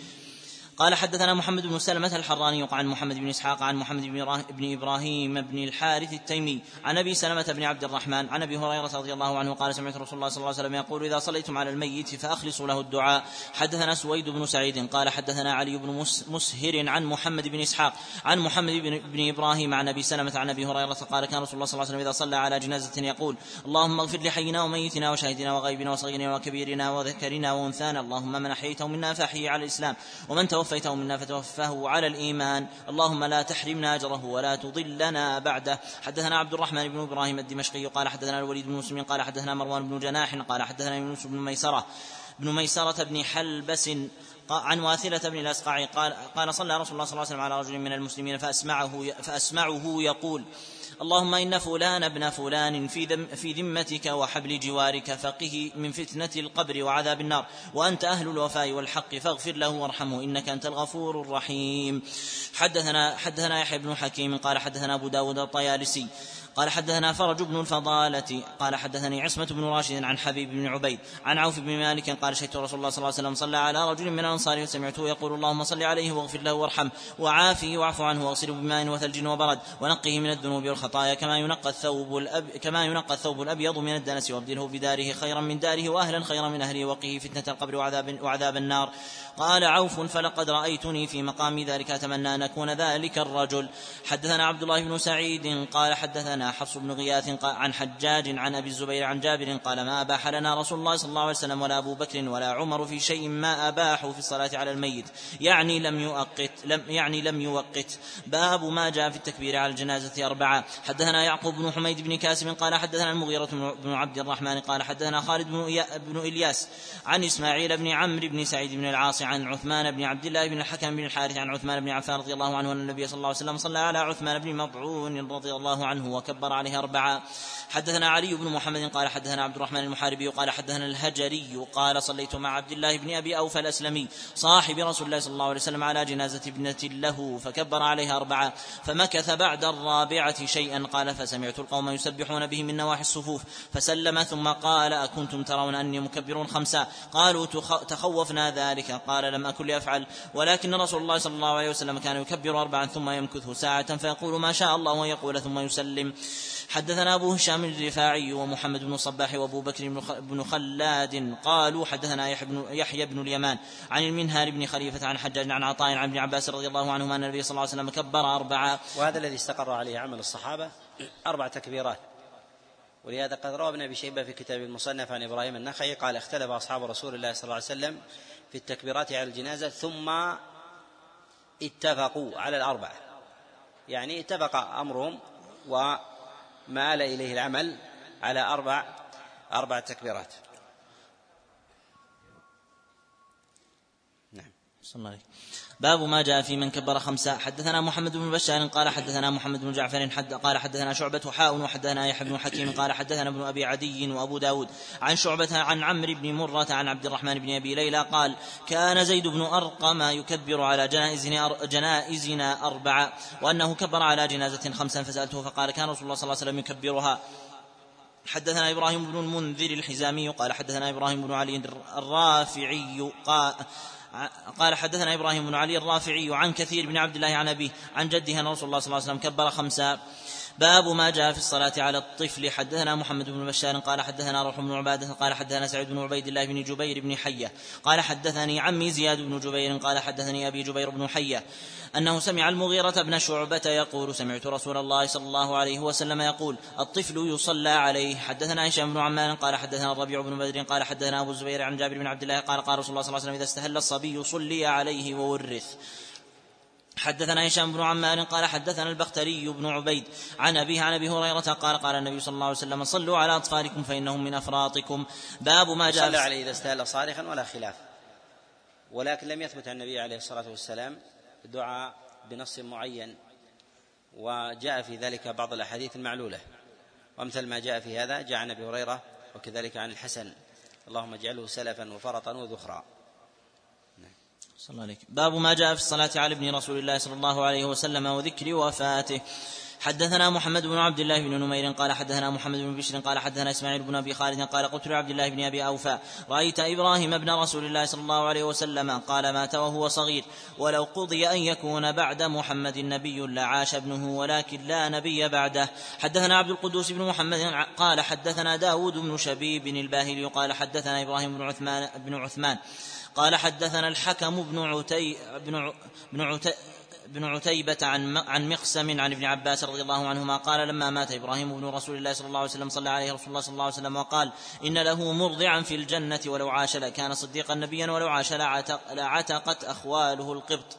قال حدثنا محمد بن سلمة الحراني عن محمد بن إسحاق عن محمد بن إبراهيم بن الحارث التيمي عن أبي سلمة بن عبد الرحمن عن أبي هريرة رضي الله عنه قال سمعت رسول الله صلى الله عليه وسلم يقول إذا صليتم على الميت فأخلصوا له الدعاء. حدثنا سويد بن سعيد قال حدثنا علي بن مسهر عن محمد بن إسحاق عن محمد بن إبراهيم عن أبي سلمة عن أبي هريرة قال كان رسول الله صلى الله عليه وسلم إذا صلى على جنازة يقول اللهم اغفر لحينا وميتنا وشهدنا وغيبنا وصغيرنا وكبيرنا وذكرنا وأنثانا اللهم من أحييته منا فأحيي على الإسلام ومن توفيته منا فتوفى فهو على الإيمان. اللهم لا تحرمنا أجره ولا تضلنا بعده. حدثنا عبد الرحمن بن إبراهيم الدمشقي قال حدثنا الوليد بن مسلم قال حدثنا مروان بن جناح قال حدثنا يونس بن ميسرة بن ميسرة بن حلبس عن واثلة بن الأسقع قال قال صلى رسول الله صلى الله عليه وسلم على رجل من المسلمين فأسمعه فأسمعه يقول اللهم إن فلان ابن فلان في, في ذمتك وحبل جوارك فقه من فتنة القبر وعذاب النار وأنت أهل الوفاء والحق فاغفر له وارحمه إنك أنت الغفور الرحيم. حدثنا حدثنا يحيى بن حكيم قال حدثنا أبو داود الطيالسي قال حدثنا فرج بن الفضالة قال حدثني عصمة بن راشد عن حبيب بن عبيد عن عوف بن مالك قال شهدت رسول الله صلى الله عليه وسلم صلى على رجل من الأنصار وسمعته يقول اللهم صل عليه واغفر له وارحمه وعافه واعف عنه واغسله بماء وثلج وبرد ونقه من الذنوب والخطايا كما ينقى الثوب الأب كما ينقى الثوب الأبيض من الدنس وابدله بداره خيرا من داره وأهلا خيرا من أهله وقه فتنة القبر وعذاب وعذاب النار. قال عوف فلقد رأيتني في مقام ذلك أتمنى أن أكون ذلك الرجل. حدثنا عبد الله بن سعيد قال حدثنا حفص بن غياث عن حجاج عن أبي الزبير عن جابر قال ما أباح لنا رسول الله صلى الله عليه وسلم ولا أبو بكر ولا عمر في شيء ما أباحوا في الصلاة على الميت. يعني لم يؤقت لم يعني لم يوقت. باب ما جاء في التكبير على الجنازة أربعة. حدثنا يعقوب بن حميد بن كاسم قال حدثنا المغيرة بن عبد الرحمن قال حدثنا خالد بن, بن إلياس عن إسماعيل بن عمرو بن سعيد بن العاص عن عثمان بن عبد الله بن الحكم بن الحارث عن عثمان بن عفان رضي الله عنه أن النبي صلى الله عليه وسلم صلى على عثمان بن مضعون رضي الله عنه وكبر عليه أربعة. حدثنا علي بن محمد قال حدثنا عبد الرحمن المحاربي قال حدثنا الهجري قال صليت مع عبد الله بن أبي اوفى الأسلمي صاحب رسول الله صلى الله عليه وسلم على جنازة ابنة له فكبر عليها أربعة. فمكث بعد الرابعة شيئا قال فسمعت القوم يسبحون به من نواحي الصفوف. فسلم ثم قال أكنتم ترون أني مكبر خمسا قالوا تخوفنا ذلك. قال لم أكن لأفعل. ولكن رسول الله صلى الله عليه وسلم كان يكبر اربعا ثم يمكث ساعة فيقول ما شاء الله. ويقول ثم يسلم. حدثنا أبو هشام الرفاعي ومحمد بن الصباح وأبو بكر بن خلاد قالوا حدثنا يحيى بن, بن اليمان عن المنهار بن خليفة عن حجاج عن عطاء عن ابن عباس رضي الله عنهما أن النبي صلى الله عليه وسلم كبر أربعة. وهذا الذي استقر عليه عمل الصحابة أربع تكبيرات. ولهذا قد روى ابن أبي شيبة في كتاب المصنف عن إبراهيم النخعي قال اختلف أصحاب رسول الله صلى الله عليه وسلم في التكبيرات على الجنازة ثم اتفقوا على الأربعة. يعني اتفق أمرهم و مال إليه العمل على أربع أربع تكبيرات. نعم. صلى الله عليه باب ما جاء في من كبر خمسة. حدثنا محمد بن بشار قال حدثنا محمد بن جعفر حد قال حدثنا شعبة حاء وحدثنا يحيى بن حكيم قال حدثنا ابن أبي عدي وأبو داود عن شعبة عن عمرو بن مرة عن عبد الرحمن بن أبي ليلى قال كان زيد بن أرقم يكبر على جنائزنا, جنائزنا أربعة وأنه كبر على جنازة خمسا فسألته فقال كان رسول الله صلى الله عليه وسلم يكبرها. حدثنا إبراهيم بن المنذر الحزامي قال حدثنا إبراهيم بن علي الرافعي قال قال حدثنا إبراهيم بن علي الرافعي عن كثير بن عبد الله عن أبيه عن جده أن رسول الله صلى الله عليه وسلم كبر خمسا باب ما جاء في الصلاة على الطفل. حدثنا محمد بن بشار قال حدثنا روح بن عبادة قال حدثنا سعيد بن عبيد الله بن جبير بن حية قال حدثني عمي زياد بن جبير قال حدثني أبي جبير بن حية أنه سمع المغيرة بن شعبة يقول سمعت رسول الله صلى الله عليه وسلم يقول الطفل يصلى عليه. حدثنا هشام بن عمان قال حدثنا الربيع بن بدر قال حدثنا أبو الزبير عن جابر بن عبد الله قال قال رسول الله صلى الله عليه وسلم إذا استهل الصبي صلي عليه وورث. حدثنا هشام بن عمار قال حدثنا البختري بن عبيد عن أبيه عن أبي هريرة قال قال النبي صلى الله عليه وسلم صلوا على أطفالكم فإنهم من أفراطكم. باب ما جاء صلى عليه إذا استهل صارخا ولا خلاف. ولكن لم يثبت عن النبي عليه الصلاة والسلام دعاء بنص معين وجاء في ذلك بعض الأحاديث المعلولة. وأمثل ما جاء في هذا جاء عن أبي هريرة وكذلك عن الحسن. اللهم اجعله سلفا وفرطا وذخرا. صلى الله عليك باب ما جاء في الصلاة على ابن رسول الله صلى الله عليه وسلم وذكر وفاته. حدثنا محمد بن عبد الله بن نمير قال حدثنا محمد بن بشر قال حدثنا إسماعيل بن أبي خالد قال قلت لعبد الله بن أبي أوفى رأيت إبراهيم ابن رسول الله صلى الله عليه وسلم قال مات وهو صغير ولو قضي أن يكون بعد محمد نبي لعاش ابنه ولكن لا نبي بعده. حدثنا عبد القدوس بن محمد قال حدثنا داود بن شبيب الباهلي قال حدثنا إبراهيم بن عثمان بن عثمان قال حدثنا الحكم بن عتي بن بن عتي بن عتيبة عن عن مقسم عن ابن عباس رضي الله عنهما قال لما مات إبراهيم بن رسول الله صلى الله عليه وسلم صلى عليه رسول الله صلى الله عليه وسلم وقال إن له مرضعا في الجنة ولو عاش لكان صديقا نبيا ولو عاش لعتقت أخواله القبط.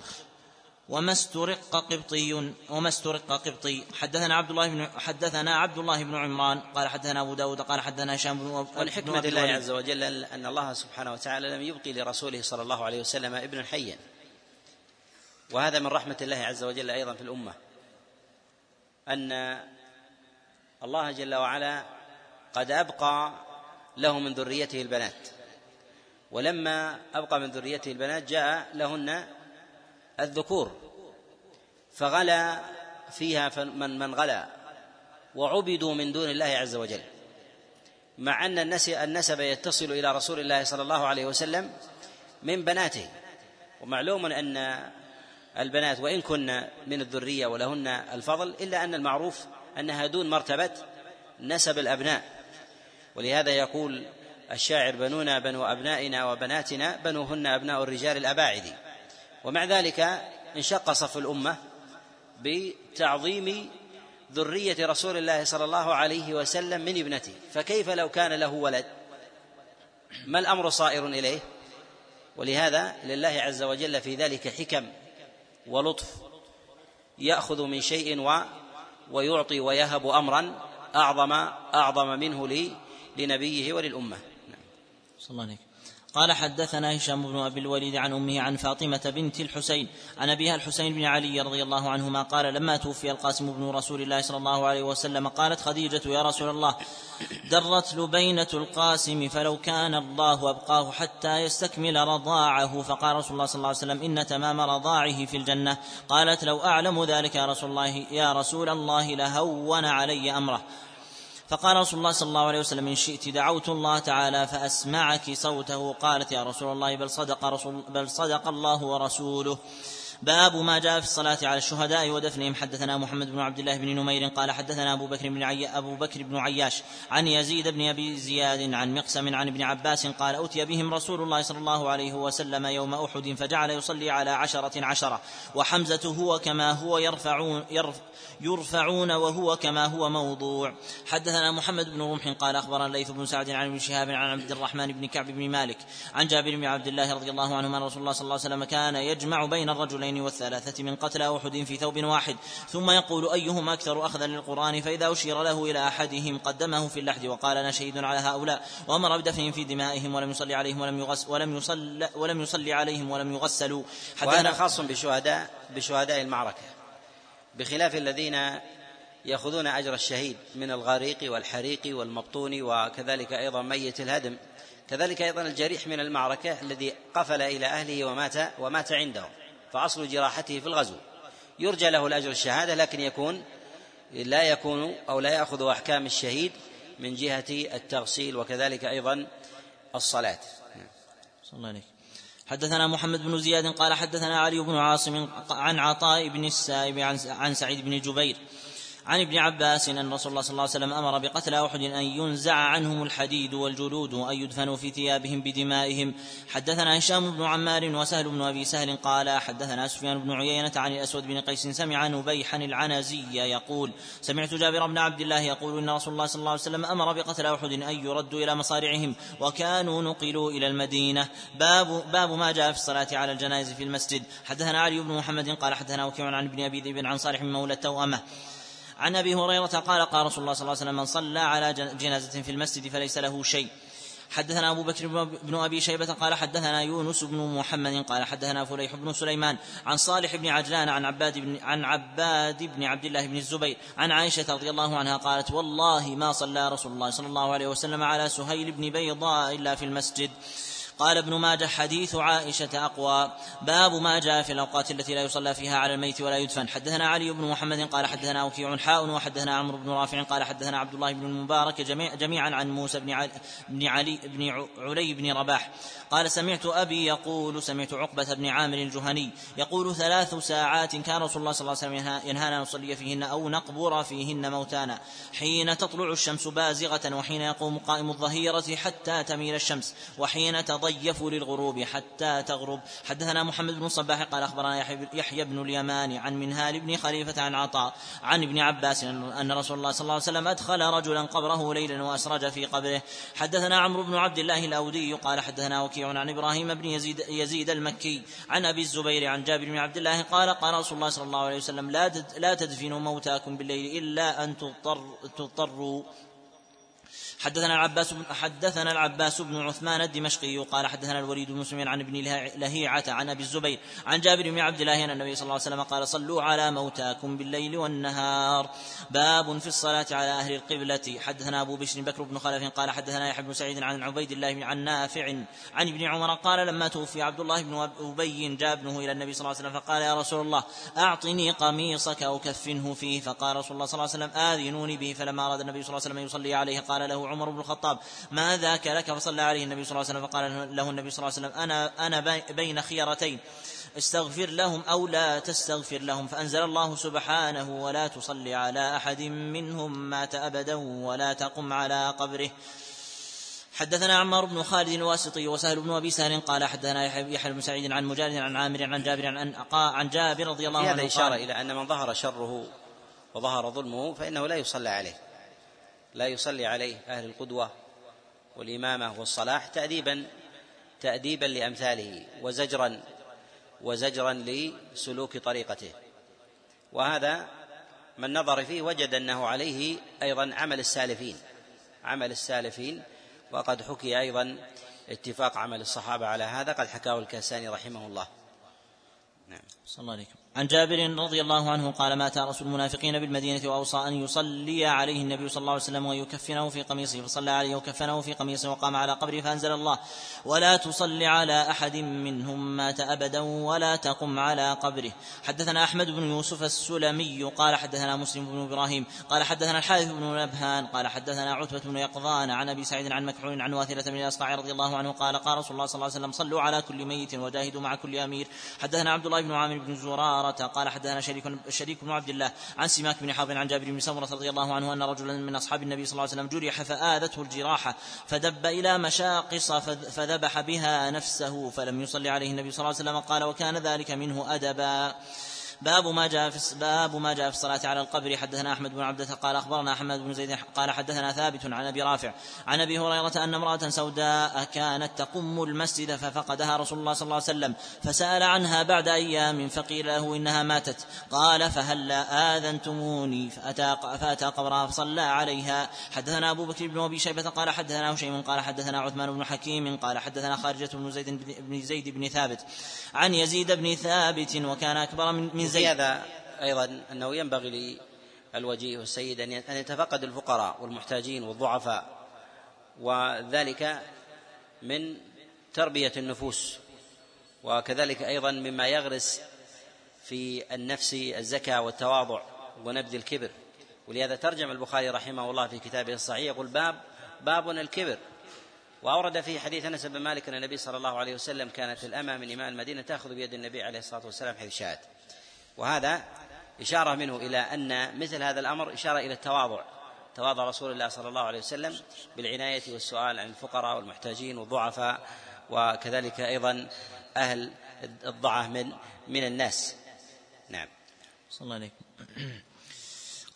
وما استرق قبطي وما استرق قبطي. حدثنا عبد الله بن حدثنا عبد الله بن عمران قال حدثنا أبو داود قال حدثنا هشام بن ولحكمة الله عز وجل ان الله سبحانه وتعالى لم يبقي لرسوله صلى الله عليه وسلم ابنا حيا وهذا من رحمة الله عز وجل أيضا في الأمة. أن الله جل وعلا قد أبقى له من ذريته البنات. ولما أبقى من ذريته البنات جاء لهن الذكور فغلا فيها من من غلا وعبدوا من دون الله عز وجل. مع أن النسب يتصل إلى رسول الله صلى الله عليه وسلم من بناته. ومعلوم أن البنات وإن كن من الذرية ولهن الفضل إلا أن المعروف أنها دون مرتبة نسب الأبناء. ولهذا يقول الشاعر بنونا بنو أبنائنا وبناتنا بنوهن أبناء الرجال الأباعد. ومع ذلك انشق صف الأمة بتعظيم ذرية رسول الله صلى الله عليه وسلم من ابنته. فكيف لو كان له ولد؟ ما الأمر صائر إليه؟ ولهذا لله عز وجل في ذلك حكم ولطف. يأخذ من شيء و ويعطي ويهب أمرا أعظم أعظم منه لي لنبيه وللأمة. نعم. صلى الله عليك قال حدثنا هشام بن أبي الوليد عن أمه عن فاطمة بنت الحسين عن أبيها الحسين بن علي رضي الله عنهما قال لما توفي القاسم بن رسول الله صلى الله عليه وسلم قالت خديجة يا رسول الله درت لبينة القاسم فلو كان الله أبقاه حتى يستكمل رضاعه فقال رسول الله صلى الله عليه وسلم إن تمام رضاعه في الجنة قالت لو أعلم ذلك يا رسول الله يا رسول الله لهون علي أمره فقال رسول الله صلى الله عليه وسلم إن شئت دعوت الله تعالى فأسمعك صوته. قالت يا رسول الله بل صدق رسول بل صدق الله ورسوله. باب ما جاء في الصلاة على الشهداء ودفنهم. حدثنا محمد بن عبد الله بن نمير قال حدثنا أبو بكر بن عي... أبو بكر بن عياش عن يزيد بن أبي زياد عن مقسم عن ابن عباس قال أتي بهم رسول الله صلى الله عليه وسلم يوم أحد فجعل يصلي على عشرة عشرة وحمزة هو كما هو يرفعون يرف يرفعون وهو كما هو موضوع. حدثنا محمد بن رمح قال أخبرنا الليث بن سعد عن ابن شهاب عن عبد الرحمن بن كعب بن مالك عن جابر بن عبد الله رضي الله عنهما رسول الله صلى الله عليه وسلم كان يجمع بين الرجلين والثلاثة من قتلى أحد في ثوب واحد. ثم يقول أيهم أكثر أخذا للقرآن فإذا أشير له إلى أحدهم قدمه في اللحد وقال أنا شهيد على هؤلاء. وأمر بدفنهم في دمائهم ولم يصلي عليهم ولم يغس ولم يصلي ولم يصلي عليهم ولم يغسلوا. وهذا خاص بشهداء بشهداء المعركة. بخلاف الذين يأخذون أجر الشهيد من الغريق والحريق والمبطون وكذلك أيضا ميت الهدم كذلك أيضا الجريح من المعركة الذي قفل إلى أهله ومات ومات عنده فأصل جراحته في الغزو. يرجى له الأجر الشهادة لكن يكون لا يكون أو لا يأخذ أحكام الشهيد من جهة التغسيل وكذلك أيضا الصلاة. صلى الله عليه حدثنا محمد بن زياد قال حدثنا علي بن عاصم عن عطاء بن السائب عن سعيد بن جبير عن ابن عباس أن رسول الله صلى الله عليه وسلم أمر بقتل أحد أن ينزع عنهم الحديد والجلود وأن يدفنوا في ثيابهم بدمائهم. حدثنا هشام بن عمار وسهل بن أبي سهل قال حدثنا سفيان بن عيينة عن الأسود بن قيس سمع نبيحا العنزي يقول سمعت جابر بن عبد الله يقول إن رسول الله صلى الله عليه وسلم أمر بقتل أحد أن يردوا إلى مصارعهم وكانوا نقلوا إلى المدينة. باب باب ما جاء في الصلاة على الجنائز في المسجد. حدثنا علي بن محمد قال حدثنا وكيع عن ابن أبي ذئب عن صالح مولى التوأمة. عن أبي هريرة قال قال رسول الله صلى الله عليه وسلم من صلى على جنازة في المسجد فليس له شيء. حدثنا أبو بكر بن أبي شيبة قال حدثنا يونس بن محمد قال حدثنا فليح بن سليمان عن صالح بن عجلان عن عباد بن عن عباد بن عبد الله بن الزبير عن عائشة رضي الله عنها قالت والله ما صلى رسول الله صلى الله عليه وسلم على سهيل بن بيضاء إلا في المسجد. قال ابن ماجه حديث عائشة أقوى. باب ما جاء في الأوقات التي لا يصلى فيها على الميت ولا يدفن. حدثنا علي بن محمد قال حدثنا وكيع حاء وحدثنا عمرو بن رافع قال حدثنا عبد الله بن المبارك جميع جميعا عن موسى بن علي بن علي بن علي بن رباح. قال سمعت أبي يقول سمعت عقبة بن عامر الجهني يقول ثلاث ساعات كان رسول الله صلى الله عليه وسلم ينهانا نصلي فيهن أو نقبر فيهن موتانا. حين تطلع الشمس بازغة وحين يقوم قائم الظهيرة حتى تميل الشمس. وحين تضيف للغروب حتى تغرب. حدثنا محمد بن الصباح قال أخبرنا يحيى بن اليمان عن منهال بن خليفة عن عطاء عن ابن عباس أن رسول الله صلى الله عليه وسلم أدخل رجلا قبره ليلا وأسرج في قبره. حدثنا عمرو بن عبد الله الأودي قال حدثنا وكيع عن إبراهيم بن يزيد يزيد المكي عن أبي الزبير عن جابر بن عبد الله قال قال رسول الله صلى الله عليه وسلم لا لا تدفنوا موتاكم بالليل إلا أن تضطر تضطروا. حدثنا العباس بن حدثنا العباس بن عثمان الدمشقي قال حدثنا الوليد بن مسلم عن ابن لهيعة عن أبي الزبير عن جابر بن عبد الله أن النبي صلى الله عليه وسلم قال صلوا على موتاكم بالليل والنهار. باب في الصلاة على أهل القبلة. حدثنا أبو بشر بكر بن خلف قال حدثنا يحيى بن سعيد عن عبيد الله عن نافع عن ابن عمر قال لما توفي عبد الله بن أبي جاء ابنه إلى النبي صلى الله عليه وسلم فقال يا رسول الله أعطني قميصك أو كفنه فيه. فقال رسول الله صلى الله عليه وسلم آذنوني به. فلما أراد النبي صلى الله عليه وسلم أن يصلي عليه قال له عمر بن الخطاب ما ذاك لك فصلى عليه النبي صلى الله عليه وسلم فقال له النبي صلى الله عليه وسلم أنا أنا بين خيرتين استغفر لهم أو لا تستغفر لهم فأنزل الله سبحانه ولا تصلي على أحد منهم مات أبدا ولا تقم على قبره. حدثنا عمار بن خالد الواسطي وسهل بن أبي سهل قال حدثنا يحيى بن سعيد عن مجاهد عن عامر عن جابر عن عن جابر رضي الله عنه هذا إشارة إلى أن من ظهر شره وظهر ظلمه فإنه لا يصلى عليه. لا يصلي عليه أهل القدوة والإمامة والصلاح تأديبا تأديبا لأمثاله وزجرا وزجرا لسلوك طريقته. وهذا من نظر فيه وجد أنه عليه أيضا عمل السالفين عمل السالفين وقد حكي أيضا اتفاق عمل الصحابة على هذا قد حكاه الكاساني رحمه الله. نعم. صلى الله عليكم. عن جابر رضي الله عنه قال مات رسول المنافقين بالمدينة وأوصى أن يصلي عليه النبي صلى الله عليه وسلم ويكفنه في قميصه فصلى عليه وكفنه في قميصه وقام على قبره فأنزل الله ولا تصل على أحد منهم مات أبدا ولا تقم على قبره. حدثنا أحمد بن يوسف السلمي قال حدثنا مسلم بن إبراهيم قال حدثنا الحارث بن نبهان قال حدثنا عتبة بن يقظان عن أبي سعيد عن مكحول عن واثلة بن الأصقع رضي الله عنه قال قال رسول الله صلى الله عليه وسلم صلوا على كل ميت وجاهدوا مع كل أمير. حدثنا عبد الله بن عامر بن زرار عمارة. قال حدثنا شريك شريك بن عبد الله عن سماك بن حرب عن جابر بن سمرة رضي الله عنه أن رجلا من أصحاب النبي صلى الله عليه وسلم جرح فآذته الجراحة فدب إلى مشاقص فذبح بها نفسه فلم يصلي عليه النبي صلى الله عليه وسلم. قال وكان ذلك منه أدبا. باب ما جاء في باب ما جاء في الصلاة على القبر. حدثنا أحمد بن عبدة قال أخبرنا أحمد بن زيد قال حدثنا ثابت عن أبي رافع عن أبي هريرة أن امرأة سوداء كانت تقم المسجد ففقدها رسول الله صلى الله عليه وسلم فسأل عنها بعد أيام فقيل له إنها ماتت. قال فهل آذنتموني؟ فأتى فأتى قبرها فصلى عليها. حدثنا أبو بكر بن أبي شيبة قال حدثنا هشيم قال حدثنا عثمان بن حكيم قال حدثنا خارجة بن زيد بن زيد بن ثابت عن يزيد بن ثابت وكان أكبر من زيد. هذا أيضا أنه ينبغي للوجيه والسيد أن يتفقد الفقراء والمحتاجين والضعفاء وذلك من تربية النفوس وكذلك أيضا مما يغرس في النفس الزكاة والتواضع ونبذ الكبر. ولهذا ترجم البخاري رحمه الله في كتابه الصحيح يقول باب باب الكبر وأورد في حديث أنس بن مالك أن النبي صلى الله عليه وسلم كانت الأمة من إمام المدينة تأخذ بيد النبي عليه الصلاة والسلام حيث شاءت. وهذا إشارة منه إلى أن مثل هذا الأمر إشارة إلى التواضع. تواضع رسول الله صلى الله عليه وسلم بالعناية والسؤال عن الفقراء والمحتاجين والضعفاء وكذلك أيضا أهل الضعف من من الناس. نعم. صلى الله عليكم.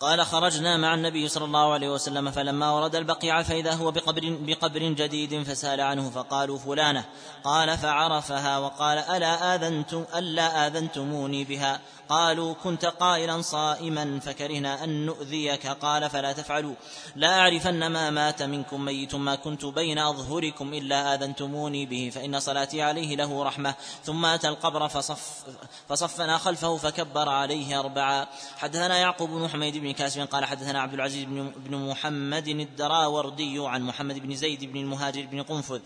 قال خرجنا مع النبي صلى الله عليه وسلم فلما ورد البقيع فإذا هو بقبر, بقبر جديد فسأل عنه فقالوا فلانة. قال فعرفها وقال ألا آذنتم ألا آذنتموني بها؟ قالوا كنت قائلا صائما فكرهنا أن نؤذيك. قال فلا تفعلوا. لا أعرفن ما مات منكم ميت ما كنت بين أظهركم إلا آذنتموني به فإن صلاتي عليه له رحمة. ثم أتى القبر فصف فصفنا خلفه فكبر عليه أربعا حدثنا يعقوب بن حميد بن كاسب قال حدثنا عبد العزيز بن محمد الدراوردي عن محمد بن زيد بن المهاجر بن قنفذ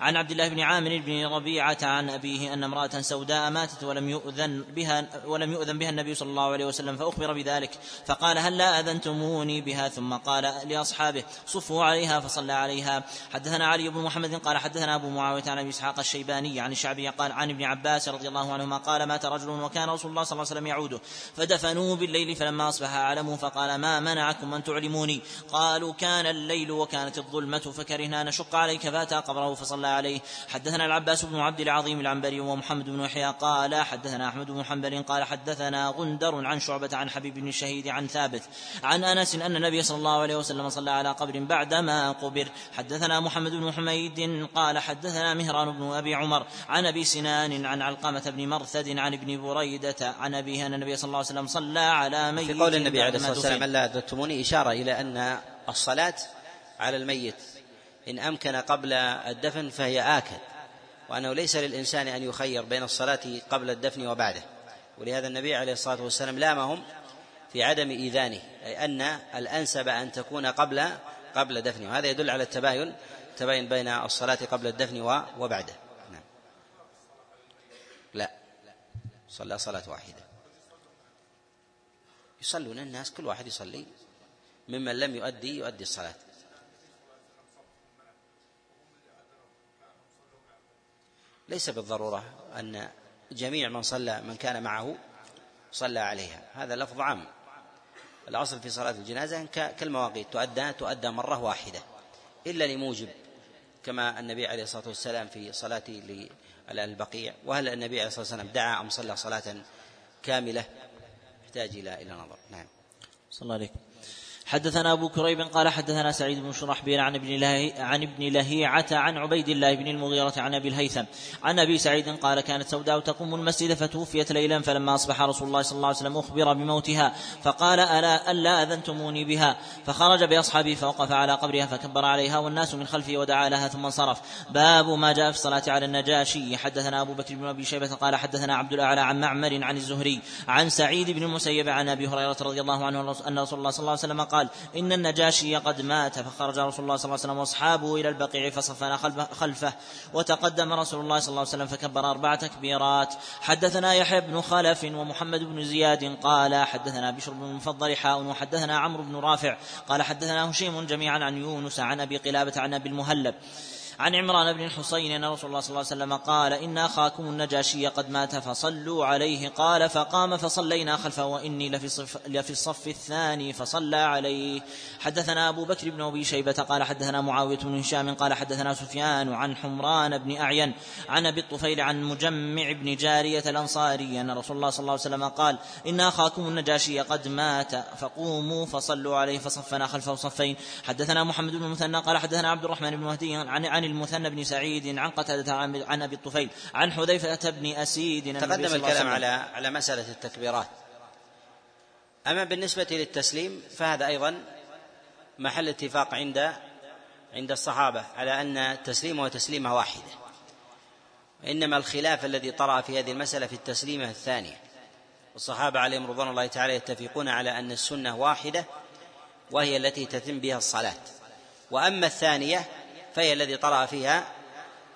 عن عبد الله بن عامر بن ربيعة عن أبيه أن امرأة سوداء ماتت ولم يؤذن بها ولم يؤذن يؤذن بها النبي صلى الله عليه وسلم فأخبر بذلك فقال هل لا أذنتموني بها؟ ثم قال لأصحابه صفوا عليها فصلى عليها. حدثنا علي بن محمد قال حدثنا أبو معاوية عن أبي إسحاق الشيباني عن الشعبي قال عن ابن عباس رضي الله عنهما قال مات رجل وكان رسول الله صلى الله عليه وسلم يعوده فدفنوه بالليل فلما أصبح علموا فقال ما منعكم أن تعلموني؟ قالوا كان الليل وكانت الظلمة فكرهنا أن نشق عليك فأتى قبره فصلى عليه. حدثنا العباس بن عبد العظيم العنبري ومحمد بن يحيى قال حدثنا أحمد بن حنبل قال حدثنا حدثنا غندر عن شعبة عن حبيب بن الشهيد عن ثابت عن أنس أن النبي صلى الله عليه وسلم صلى على قبر بعدما قبر. حدثنا محمد بن حميد قال حدثنا مهران بن أبي عمر عن أبي سنان عن علقمة بن مرثد عن ابن بريدة عن أبيه أن النبي صلى الله عليه وسلم صلى على ميت في قول النبي عليه الصلاة والسلام ألا أذنتموني إشارة إلى أن الصلاة على الميت إن أمكن قبل الدفن فهي آكد وأنه ليس للإنسان أن يخير بين الصلاة قبل الدفن وبعده. ولهذا النبي عليه الصلاة والسلام لامهم في عدم إيذانه أي أن الأنسب أن تكون قبل قبل دفنه. وهذا يدل على التباين التباين بين الصلاة قبل الدفن وبعده. نعم. لا. صلى صلاة واحدة. يصلون الناس كل واحد يصلي. ممن لم يؤدي يؤدي الصلاة. ليس بالضرورة أن جميع من صلى من كان معه صلى عليها. هذا لفظ عام. الأصل في صلاة الجنازة كالمواقيت. تؤدى تؤدى مرة واحدة. إلا لموجب كما النبي عليه الصلاة والسلام في صلاة البقيع. وهل النبي عليه الصلاة والسلام دعا أم صلى صلاة كاملة؟ يحتاج إلى إلى نظر. نعم. صلى الله عليكم. حدثنا أبو كريب قال حدثنا سعيد بن شرحبيل عن ابن عن ابن لهيعة عن عبيد الله بن المغيرة عن أبي الهيثم. عن أبي سعيد قال كانت سوداء تقوم المسجد فتوفيت ليلا فلما أصبح رسول الله صلى الله عليه وسلم أخبر بموتها فقال ألا ألا أذنتموني بها؟ فخرج بأصحابه فوقف على قبرها فكبر عليها والناس من خلفه ودعا لها ثم انصرف. باب ما جاء في الصلاة على النجاشي. حدثنا أبو بكر بن أبي شيبة قال حدثنا عبد الأعلى عن معمر عن الزهري عن سعيد بن المسيب عن أبي هريرة رضي الله عنه أن رسول الله صلى الله عليه وسلم قال إن النجاشي قد مات فخرج رسول الله صلى الله عليه وسلم وأصحابه إلى البقيع فصفنا خلفه وتقدم رسول الله صلى الله عليه وسلم فكبر أربع تكبيرات. حدثنا يحيى بن خلف ومحمد بن زياد قال حدثنا بشر بن المفضل حاء وحدثنا عمرو بن رافع قال حدثنا هشيم جميعا عن يونس عن أبي قلابة عن أبي المهلب. عن عمران بن الحصين أن رسول الله صلى الله عليه وسلم قال إن أخاكم النجاشي قد مات فصلوا عليه. قال فقام فصلينا خلفه وإني لفي, الصف لفي الصف الثاني فصلى عليه. حدثنا أبو بكر بن أبي شيبة قال حدثنا معاوية بن هشام قال حدثنا سفيان عن حمران بن أعين عن أبي الطفيل عن مجمع بن جارية الأنصاري أن رسول الله صلى الله عليه وسلم قال إن أخاكم النجاشي قد مات فقوموا فصلوا عليه فصفنا خلفه صفين. حدثنا محمد بن المثنى قال حدثنا عبد الرحمن بن مهدي عن عن المثنى بن سعيد عن قتادة عن أبي الطفيل عن حذيفة بن أسيد تقدم الكلام على على مسألة التكبيرات. أما بالنسبة للتسليم فهذا أيضا محل اتفاق عند عند الصحابة على أن التسليم تسليمة واحدة. إنما الخلاف الذي طرأ في هذه المسألة في التسليمة الثانية. والصحابة عليهم رضوان الله تعالى يتفقون على أن السنة واحدة وهي التي تتم بها الصلاة. وأما الثانية فهي الذي طرأ فيها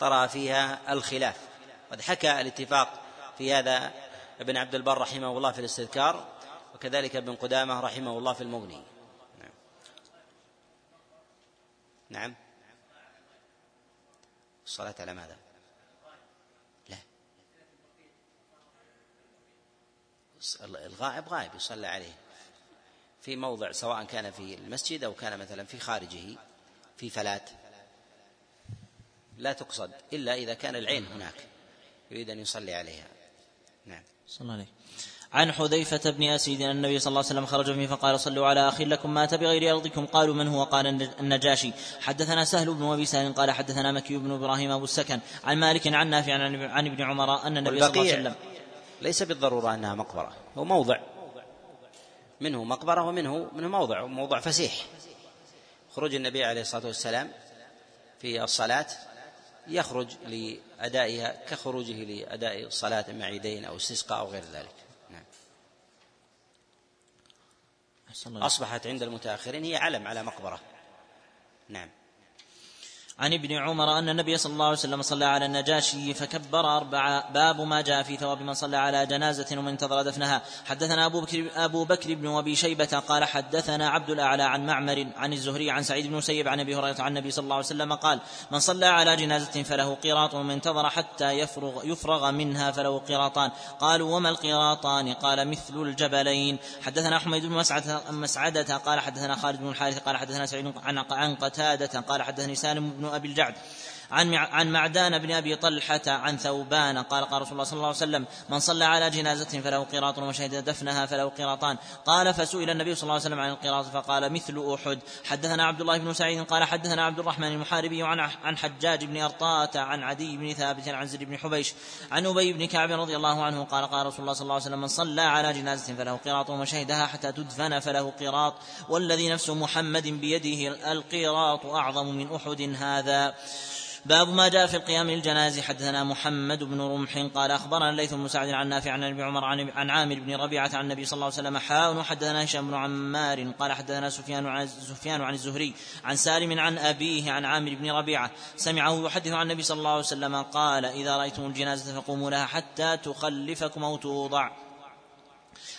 طرأ فيها الخلاف. قد حكى الاتفاق في هذا ابن عبد البر رحمه الله في الاستذكار وكذلك ابن قدامة رحمه الله في المغني. نعم. نعم. الصلاة على ماذا؟ لا. الغائب غائب يصلى عليه. في موضع سواء كان في المسجد أو كان مثلا في خارجه في فلات. لا تقصد إلا إذا كان العين هناك يريد أن يصلي عليها. نعم. صلى عليه عن حذيفة بن أسيد أن النبي صلى الله عليه وسلم خرج فيه فقال صلوا على أخ لكم مات بغير أرضكم قالوا من هو؟ قال النجاشي. حدثنا سهل بن أبي سهل قال حدثنا مكي بن إبراهيم أبو السكن عن مالك عن نافع عن ابن عمر أن النبي صلى الله عليه وسلم ليس بالضرورة أنها مقبرة هو موضع. منه مقبرة ومنه منه موضع موضع فسيح. خروج النبي عليه الصلاة والسلام في الصلاة يخرج لأدائها كخروجه لأداء صلاة مع عيدين أو استسقاء أو غير ذلك. نعم. أصبحت عند المتأخرين هي علم على مقبرة. نعم. عن ابن عمر أن النبي صلى الله عليه وسلم صلى على النجاشي فكبر أربعة باب ما جاء في ثواب من صلى على جنازة ومن انتظر دفنها. حدثنا أبو بكر, أبو بكر بن أبي شيبة قال حدثنا عبد الأعلى عن معمر عن الزهري عن سعيد بن مسيب عن أبي هريرة عن النبي صلى الله عليه وسلم قال من صلى على جنازة فله قيراط ومن انتظر حتى يفرغ يفرغ منها فله قيراطان قالوا وما القيراطان؟ قال مثل الجبلين حدثنا حميد بن مسعدة قال حدثنا خالد بن الحارث قال حدثنا سعيد عن قتادة قال حدثني سالم بن أبي الجعد. عن عن معدان بن أبي طلحة عن ثوبان قال قال رسول الله صلى الله عليه وسلم من صلى على جنازة فله قراط وشهد دفنها فله قراطان قال فسئل النبي صلى الله عليه وسلم عن القراط فقال مثل أحد. حدثنا عبد الله بن سعيد قال حدثنا عبد الرحمن المحاربي عن عن حجاج بن أرطاة عن عدي بن ثابت عن زيد بن حبيش عن أبي بن كعب رضي الله عنه قال قال رسول الله صلى الله عليه وسلم من صلى على جنازة فله قراط وشهدها حتى تدفن فله قراط والذي نفس محمد بيده القراط أعظم من أحد هذا. باب ما جاء في القيام للجنازة. حدثنا محمد بن رمح قال أخبرنا الليث بن سعد عن نافع عن ابن عمر عن عامر بن ربيعة عن النبي صلى الله عليه وسلم حاء حدثنا هشام بن عمار قال حدثنا سفيان عن سفيان عن الزهري عن سالم عن أبيه عن عامر بن ربيعة سمعه يحدث عن النبي صلى الله عليه وسلم قال إذا رأيتم الجنازة فقوموا لها حتى تخلفكم أو توضع.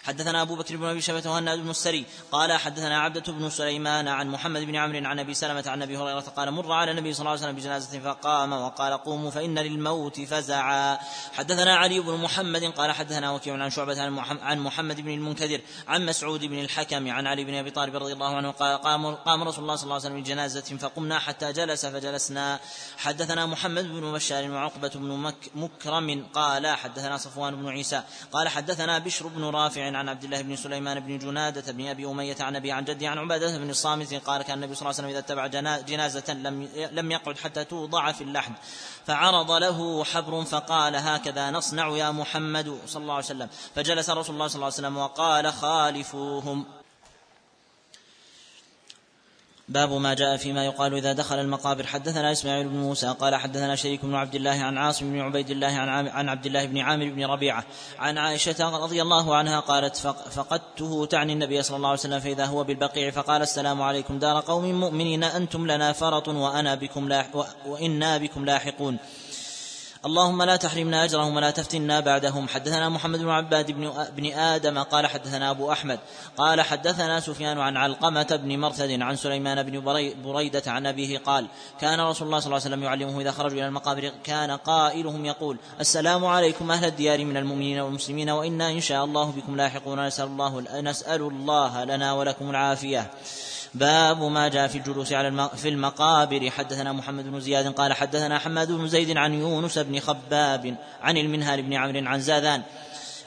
حدثنا أبو بكر بن أبي شيبة وهناد بن السري قال حدثنا عبدة بن سليمان عن محمد بن عمرو عن أبي سلمة عن أبي هريرة قال مر على النبي صلى الله عليه وسلم بجنازة فقام وقال قوموا فإن للموت فزعا. حدثنا علي بن محمد قال حدثنا وكيع عن شعبة عن محمد بن المنكدر عن مسعود بن الحكم عن علي بن أبي طالب رضي الله عنه قال قام, قام رسول الله صلى الله عليه وسلم بجنازة فقمنا حتى جلس فجلسنا. حدثنا محمد بن بشار وعقبة بن مك مكرم قال حدثنا صفوان بن عيسى قال حدثنا بشر بن رافع عن عبد الله بن سليمان بن جنادة بن أبي أمية عن أبي عن جدي عن عبادة بن الصامت قال كان النبي صلى الله عليه وسلم إذا اتبع جنازة لم لم يقعد حتى توضع في اللحد فعرض له حبر فقال هكذا نصنع يا محمد صلى الله عليه وسلم. فجلس رسول الله صلى الله عليه وسلم وقال خالفوهم. باب ما جاء فيما يقال إذا دخل المقابر. حدثنا إسماعيل بن موسى قال حدثنا شريك بن عبد الله عن عاصم بن عبيد الله عن, عن عبد الله بن عامر بن ربيعة عن عائشة رضي الله عنها قالت فقدته تعني النبي صلى الله عليه وسلم فإذا هو بالبقيع فقال السلام عليكم. دار قوم مؤمنين أنتم لنا فرط وأنا بكم لاح وإنا بكم لاحقون. اللهم لا تحرمنا أجرهم ولا تفتنا بعدهم. حدثنا محمد بن عباد بن, آدم قال حدثنا أبو أحمد قال حدثنا سفيان عن علقمة بن مرثد عن سليمان بن بريدة عن أبيه قال كان رسول الله صلى الله عليه وسلم يعلمه إذا خرجوا إلى المقابر كان قائلهم يقول السلام عليكم أهل الديار من المؤمنين والمسلمين وإنا إن شاء الله بكم لاحقون. نسأل الله نسأل الله لنا ولكم العافية. باب ما جاء في الجلوس على في المقابر. حدثنا محمد بن زياد قال حدثنا حماد بن زيد عن يونس بن خباب عن المنهال بن عمرو عن زاذان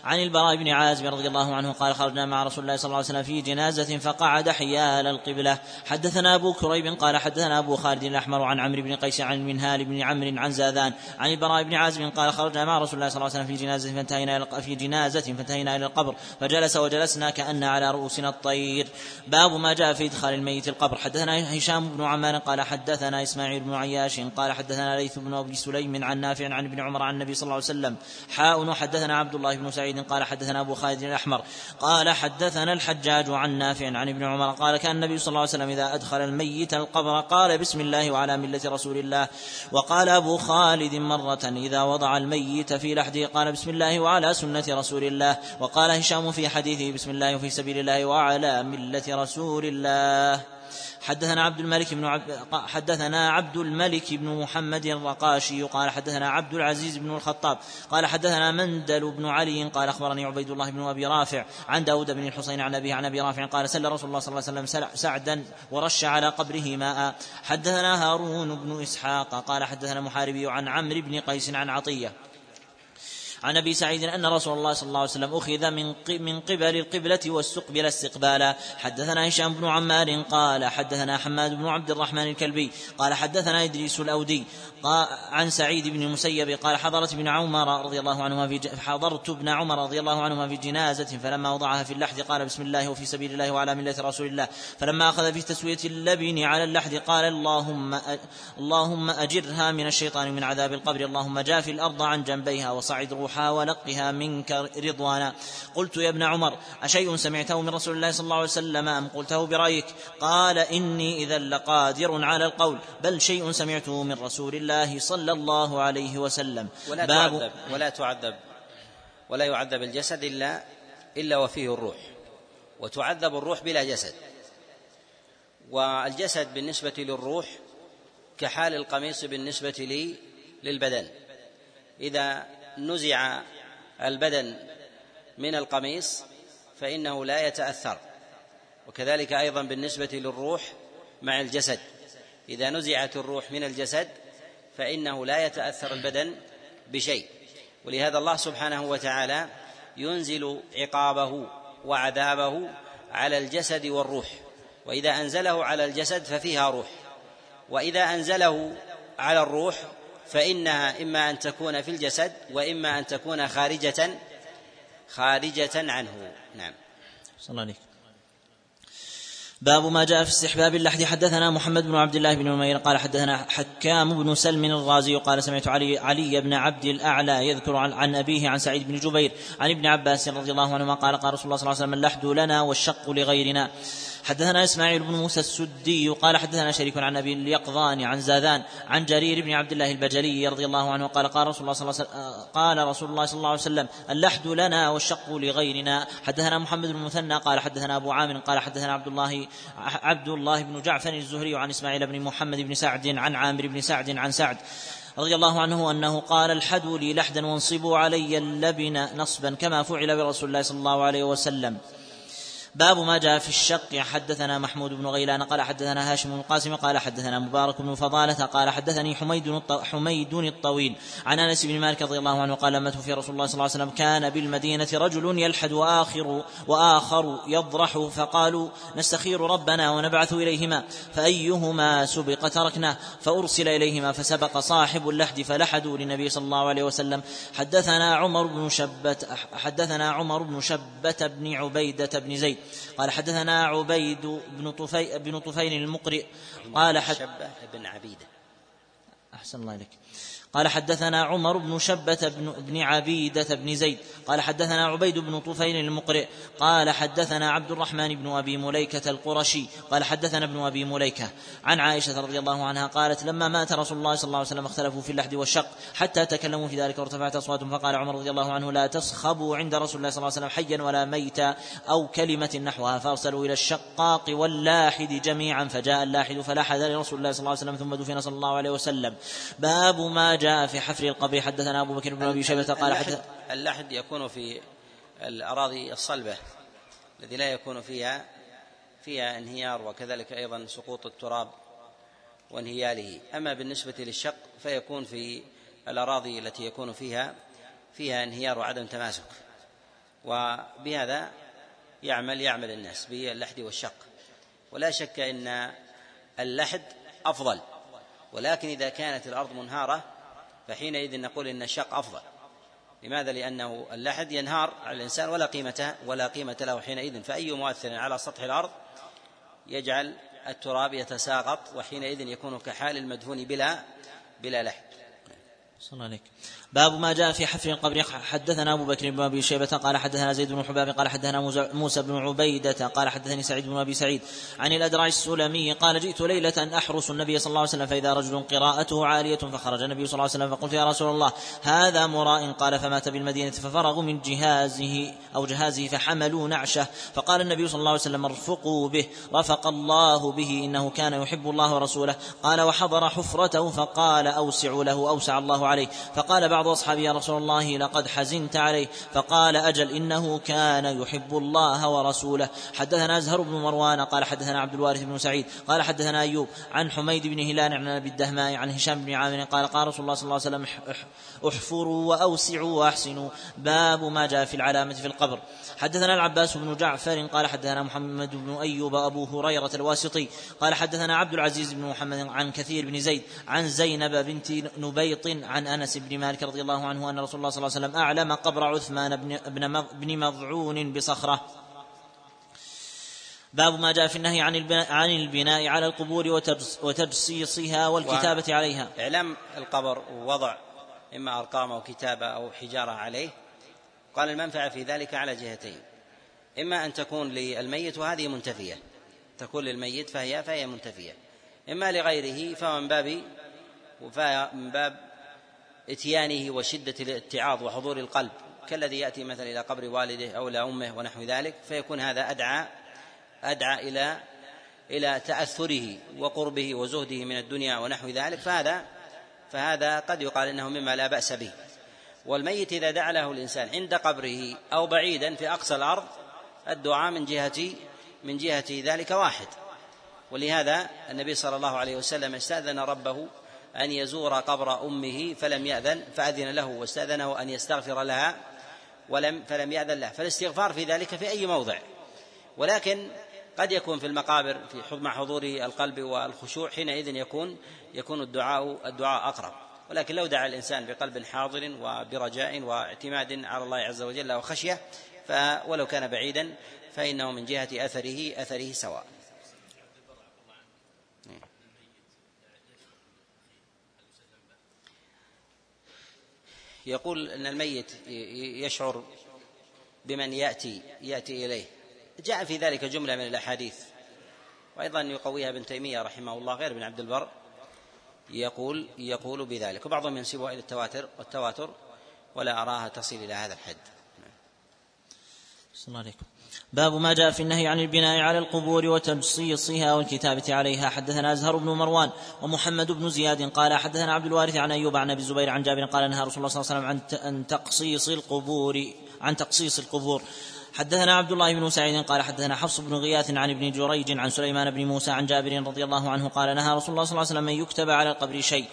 عن البراء بن عازب رضي الله عنه قال خرجنا مع رسول الله صلى الله عليه وسلم في جنازة فقعد حيال القبلة. حدثنا أبو كريب قال حدثنا أبو خالد الأحمر عن عمرو بن قيس عن المنهال بن عمرو عن زاذان عن البراء بن عازب قال خرجنا مع رسول الله صلى الله عليه وسلم في جنازة فانتهينا في جنازة فانتهينا إلى القبر. فجلس وجلسنا كأن على رؤوسنا الطير. باب ما جاء في إدخال الميت القبر. حدثنا هشام بن عمار قال حدثنا إسماعيل بن عياش قال حدثنا ليث بن أبي سليم عن نافع عن ابن عمر عن النبي صلى الله عليه وسلم. حاء. حدثنا عبد الله بن سعيد قال حدثنا أبو خالد الأحمر قال حدثنا الحجاج عن نافع عن ابن عمر قال كان النبي صلى الله عليه وسلم إذا أدخل الميت القبر قال بسم الله وعلى ملة رسول الله وقال أبو خالد مرة إذا وضع الميت في لحده قال بسم الله وعلى سنة رسول الله وقال هشام في حديثه بسم الله وفي سبيل الله وعلى ملة رسول الله حدثنا عبد الملك بن عبد حدثنا عبد الملك بن محمد الرقاشي قال حدثنا عبد العزيز بن الخطاب قال حدثنا مندل بن علي قال أخبرني عبيد الله بن أبي رافع عن داود بن الحسين عن أبيه عن أبي رافع قال سل رسول الله صلى الله عليه وسلم سعدا ورش على قبره ماء. حدثنا هارون بن إسحاق قال حدثنا محاربي عن عمرو بن قيس عن عطية. عن أبي سعيد أن رسول الله صلى الله عليه وسلم أخذ من من قبل القبلة واستقبل استقبالا حدثنا هشام بن عمار قال حدثنا حماد بن عبد الرحمن الكلبي قال حدثنا إدريس الأودي عن سعيد بن المسيب قال حضرت ابن عمر رضي الله عنهما في حضرت ابن عمر رضي الله عنهما في جنازة فلما وضعها في اللحد قال بسم الله وفي سبيل الله وعلى ملة رسول الله. فلما أخذ في تسوية اللبن على اللحد قال اللهم اللهم أجرها من الشيطان من عذاب القبر. اللهم جاف الأرض عن جنبيها وصعد روحها ولقها منك رضوانا. قلت يا ابن عمر أشيء سمعته من رسول الله صلى الله عليه وسلم أم قلته برأيك؟ قال إني إذا لقادر على القول بل شيء سمعته من رسول الله الله صلى الله عليه وسلم. ولا باب تعذب ولا تعذب ولا يعذب الجسد إلا إلا وفيه الروح. وتعذب الروح بلا جسد. والجسد بالنسبة للروح كحال القميص بالنسبة لي للبدن. إذا نزع البدن من القميص فإنه لا يتأثر. وكذلك أيضا بالنسبة للروح مع الجسد. إذا نزعت الروح من الجسد فإنه لا يتأثر البدن بشيء. ولهذا الله سبحانه وتعالى ينزل عقابه وعذابه على الجسد والروح. وإذا أنزله على الجسد ففيها روح. وإذا أنزله على الروح فإنها إما أن تكون في الجسد وإما أن تكون خارجة خارجة عنه. نعم. صلى الله عليك باب ما جاء في استحباب اللحد. حدثنا محمد بن عبد الله بن نمير قال حدثنا حكام بن سلم الرازي قال سمعت علي علي بن عبد الأعلى يذكر عن, عن أبيه عن سعيد بن جبير عن ابن عباس رضي الله عنهما قال قال رسول الله صلى الله عليه وسلم اللحد لنا والشق لغيرنا. حدثنا إسماعيل بن موسى السدي قال حدثنا شريك عن أبي اليقظان عن زاذان عن جرير بن عبد الله البجلي رضي الله عنه قال قال رسول الله صلى الله عليه وسلم قال رسول الله صلى الله عليه وسلم اللحد لنا والشق لغيرنا. حدثنا محمد بن المثنى قال حدثنا أبو عامر قال حدثنا عبد الله عبد الله بن جعفر الزهري عن إسماعيل بن محمد بن سعد عن عامر بن سعد عن سعد رضي الله عنه أنه قال الحدوا لي لحدا وانصبوا علي اللبن نصبا كما فعل برسول الله صلى الله عليه وسلم. باب ما جاء في الشق. حدثنا محمود بن غيلان قال حدثنا هاشم بن القاسم قال حدثنا مبارك بن فضالة قال حدثني حميد حميد الطويل عن أنس بن مالك رضي الله عنه قال لما توفي رسول الله صلى الله عليه وسلم كان بالمدينة رجل يلحد وآخر وآخر يضرح فقالوا نستخير ربنا ونبعث إليهما. فأيهما سبق تركناه؟ فأرسل إليهما فسبق صاحب اللحد فلحدوا للنبي صلى الله عليه وسلم. حدثنا عمر بن شبة حدثنا عمر بن شبة بن عبيدة بن زيد قال حدثنا عبيد بن طفي بن طفيل المقرئ قال حد شبة بن عبيدة. أحسن الله إليك. قال حدثنا عمر بن شبة بن, بن عبيدة بن زيد. قال حدثنا عبيد بن طفيل المقرئ. قال حدثنا عبد الرحمن بن أبي مليكة القرشي. قال حدثنا ابن أبي مليكة. عن عائشة رضي الله عنها قالت لما مات رسول الله صلى الله عليه وسلم اختلفوا في اللحد والشق. حتى تكلموا في ذلك وارتفعت أصواتهم. فقال عمر رضي الله عنه لا تسخبوا عند رسول الله صلى الله عليه وسلم حيا ولا ميتا أو كلمة نحوها. فأرسلوا إلى الشقاق واللاحد جميعا. فجاء اللاحد فلاحد لرسول الله صلى الله عليه وسلم ثم دفن صلى الله عليه وسلم. باب ما جاء في حفر القبر حدثنا أبو بكر بن أبي شيبة قال حدث اللحد يكون في الأراضي الصلبة الذي لا يكون فيها فيها انهيار وكذلك أيضا سقوط التراب وانهياله. أما بالنسبة للشق فيكون في الأراضي التي يكون فيها فيها انهيار وعدم تماسك. وبهذا يعمل يعمل الناس باللحد والشق. ولا شك إن اللحد أفضل. ولكن إذا كانت الأرض منهارة فحينئذ نقول إن الشق أفضل لماذا؟ لأنه اللحد ينهار على الإنسان ولا قيمة ولا قيمة له حينئذ فأي مؤثر على سطح الأرض يجعل التراب يتساقط وحينئذ يكون كحال المدفون بلا بلا لحد. صلى عليك. باب ما جاء في حفر القبر. حدثنا أبو بكر بن أبي شيبة قال حدثنا زيد بن حباب قال حدثنا موسى بن عبيدة قال حدثني سعيد بن أبي سعيد عن الادرع السلمي قال جئت ليلة أن أحرس النبي صلى الله عليه وسلم فإذا رجل قراءته عالية فخرج النبي صلى الله عليه وسلم فقلت يا رسول الله هذا مراء قال فمات بالمدينة ففرغوا من جهازه أو جهازه فحملوا نعشه. فقال النبي صلى الله عليه وسلم ارفقوا به. رفق الله به إنه كان يحب الله ورسوله. قال وحضر حفرته فقال اوسعوا له أوسع الله عليه. فقال بعض أصحابه يا رسول الله لقد حزنت عليه فقال أجل إنه كان يحب الله ورسوله. حدثنا أزهر بن مروان قال حدثنا عبد الوارث بن سعيد قال حدثنا أيوب عن حميد بن هلال عن أبي الدهماء عن هشام بن عامر قال قال رسول الله صلى الله عليه وسلم احفروا وأوسعوا وأحسنوا. باب ما جاء في العلامة في القبر. حدثنا العباس بن جعفر قال حدثنا محمد بن أيوب أبو هريرة الواسطي قال حدثنا عبد العزيز بن محمد عن كثير بن زيد عن زينب بنت نبيط عن أنس بن مالك رضي الله عنه أن رسول الله صلى الله عليه وسلم أعلم قبر عثمان بن بن مضعون بصخرة. باب ما جاء في النهي عن البناء, عن البناء على القبور وتجصيصها والكتابة عليها. إعلام القبر ووضع إما أرقام أو كتابة أو حجارة عليه. قال المنفعة في ذلك على جهتين. إما أن تكون للميت وهذه منتفية. تكون للميت فهي فهي منتفية. إما لغيره فهو من باب من باب إتيانه وشدة الاتعاظ وحضور القلب كالذي يأتي مثلا إلى قبر والده أو إلى أمه ونحو ذلك فيكون هذا أدعى أدعى إلى إلى تأثره وقربه وزهده من الدنيا ونحو ذلك فهذا فهذا قد يقال إنه مما لا بأس به. والميت إذا دعا له الإنسان عند قبره أو بعيدا في أقصى الأرض الدعاء من جهة من جهة ذلك واحد. ولهذا النبي صلى الله عليه وسلم استأذن ربه أن يزور قبر أمه فلم يأذن فأذن له واستأذنه أن يستغفر لها ولم فلم يأذن له. فالاستغفار في ذلك في أي موضع. ولكن قد يكون في المقابر في مع حضور القلب والخشوع حينئذ يكون يكون الدعاء الدعاء أقرب. ولكن لو دعا الإنسان بقلب حاضر وبرجاء واعتماد على الله عز وجل وخشية فولو كان بعيدا فإنه من جهة أثره أثره سواء. يقول أن الميت يشعر بمن يأتي يأتي إليه. جاء في ذلك جملة من الأحاديث. وأيضا يقويها ابن تيمية رحمه الله غير ابن عبد البر. يقول يقول بذلك. وبعضهم ينسبها إلى التواتر والتواتر ولا أراها تصل إلى هذا الحد. السلام عليكم. باب ما جاء في النهي عن البناء على القبور وتجصيصها والكتابة عليها. حدثنا أزهر بن مروان ومحمد بن زياد قال حدثنا عبد الوارث عن أيوب عن أبي الزبير عن جابر قال نهى رسول الله صلى الله عليه وسلم عن تقصيص القبور عن تقصيص القبور. حدثنا عبد الله بن سعيد قال حدثنا حفص بن غياث عن ابن جريج عن سليمان بن موسى عن جابر رضي الله عنه قال نهى رسول الله صلى الله عليه وسلم أن يكتب على القبر شيء.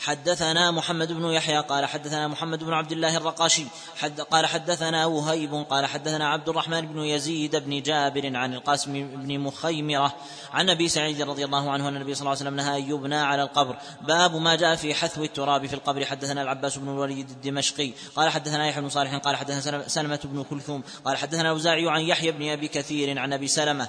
حدثنا محمد بن يحيى قال حدثنا محمد بن عبد الله الرقاشي حد قال حدثنا وهيب قال حدثنا عبد الرحمن بن يزيد بن جابر عن القاسم بن مخيمرة عن أبي سعيد رضي الله عنه أن النبي صلى الله عليه وسلم نهى يبنى على القبر. باب ما جاء في حثو التراب في القبر. حدثنا العباس بن الوليد الدمشقي قال حدثنا يحيى بن صالح قال حدثنا سلمة بن كلثوم قال حدثنا الأوزاعي عن يحيى بن أبي كثير عن أبي سلمة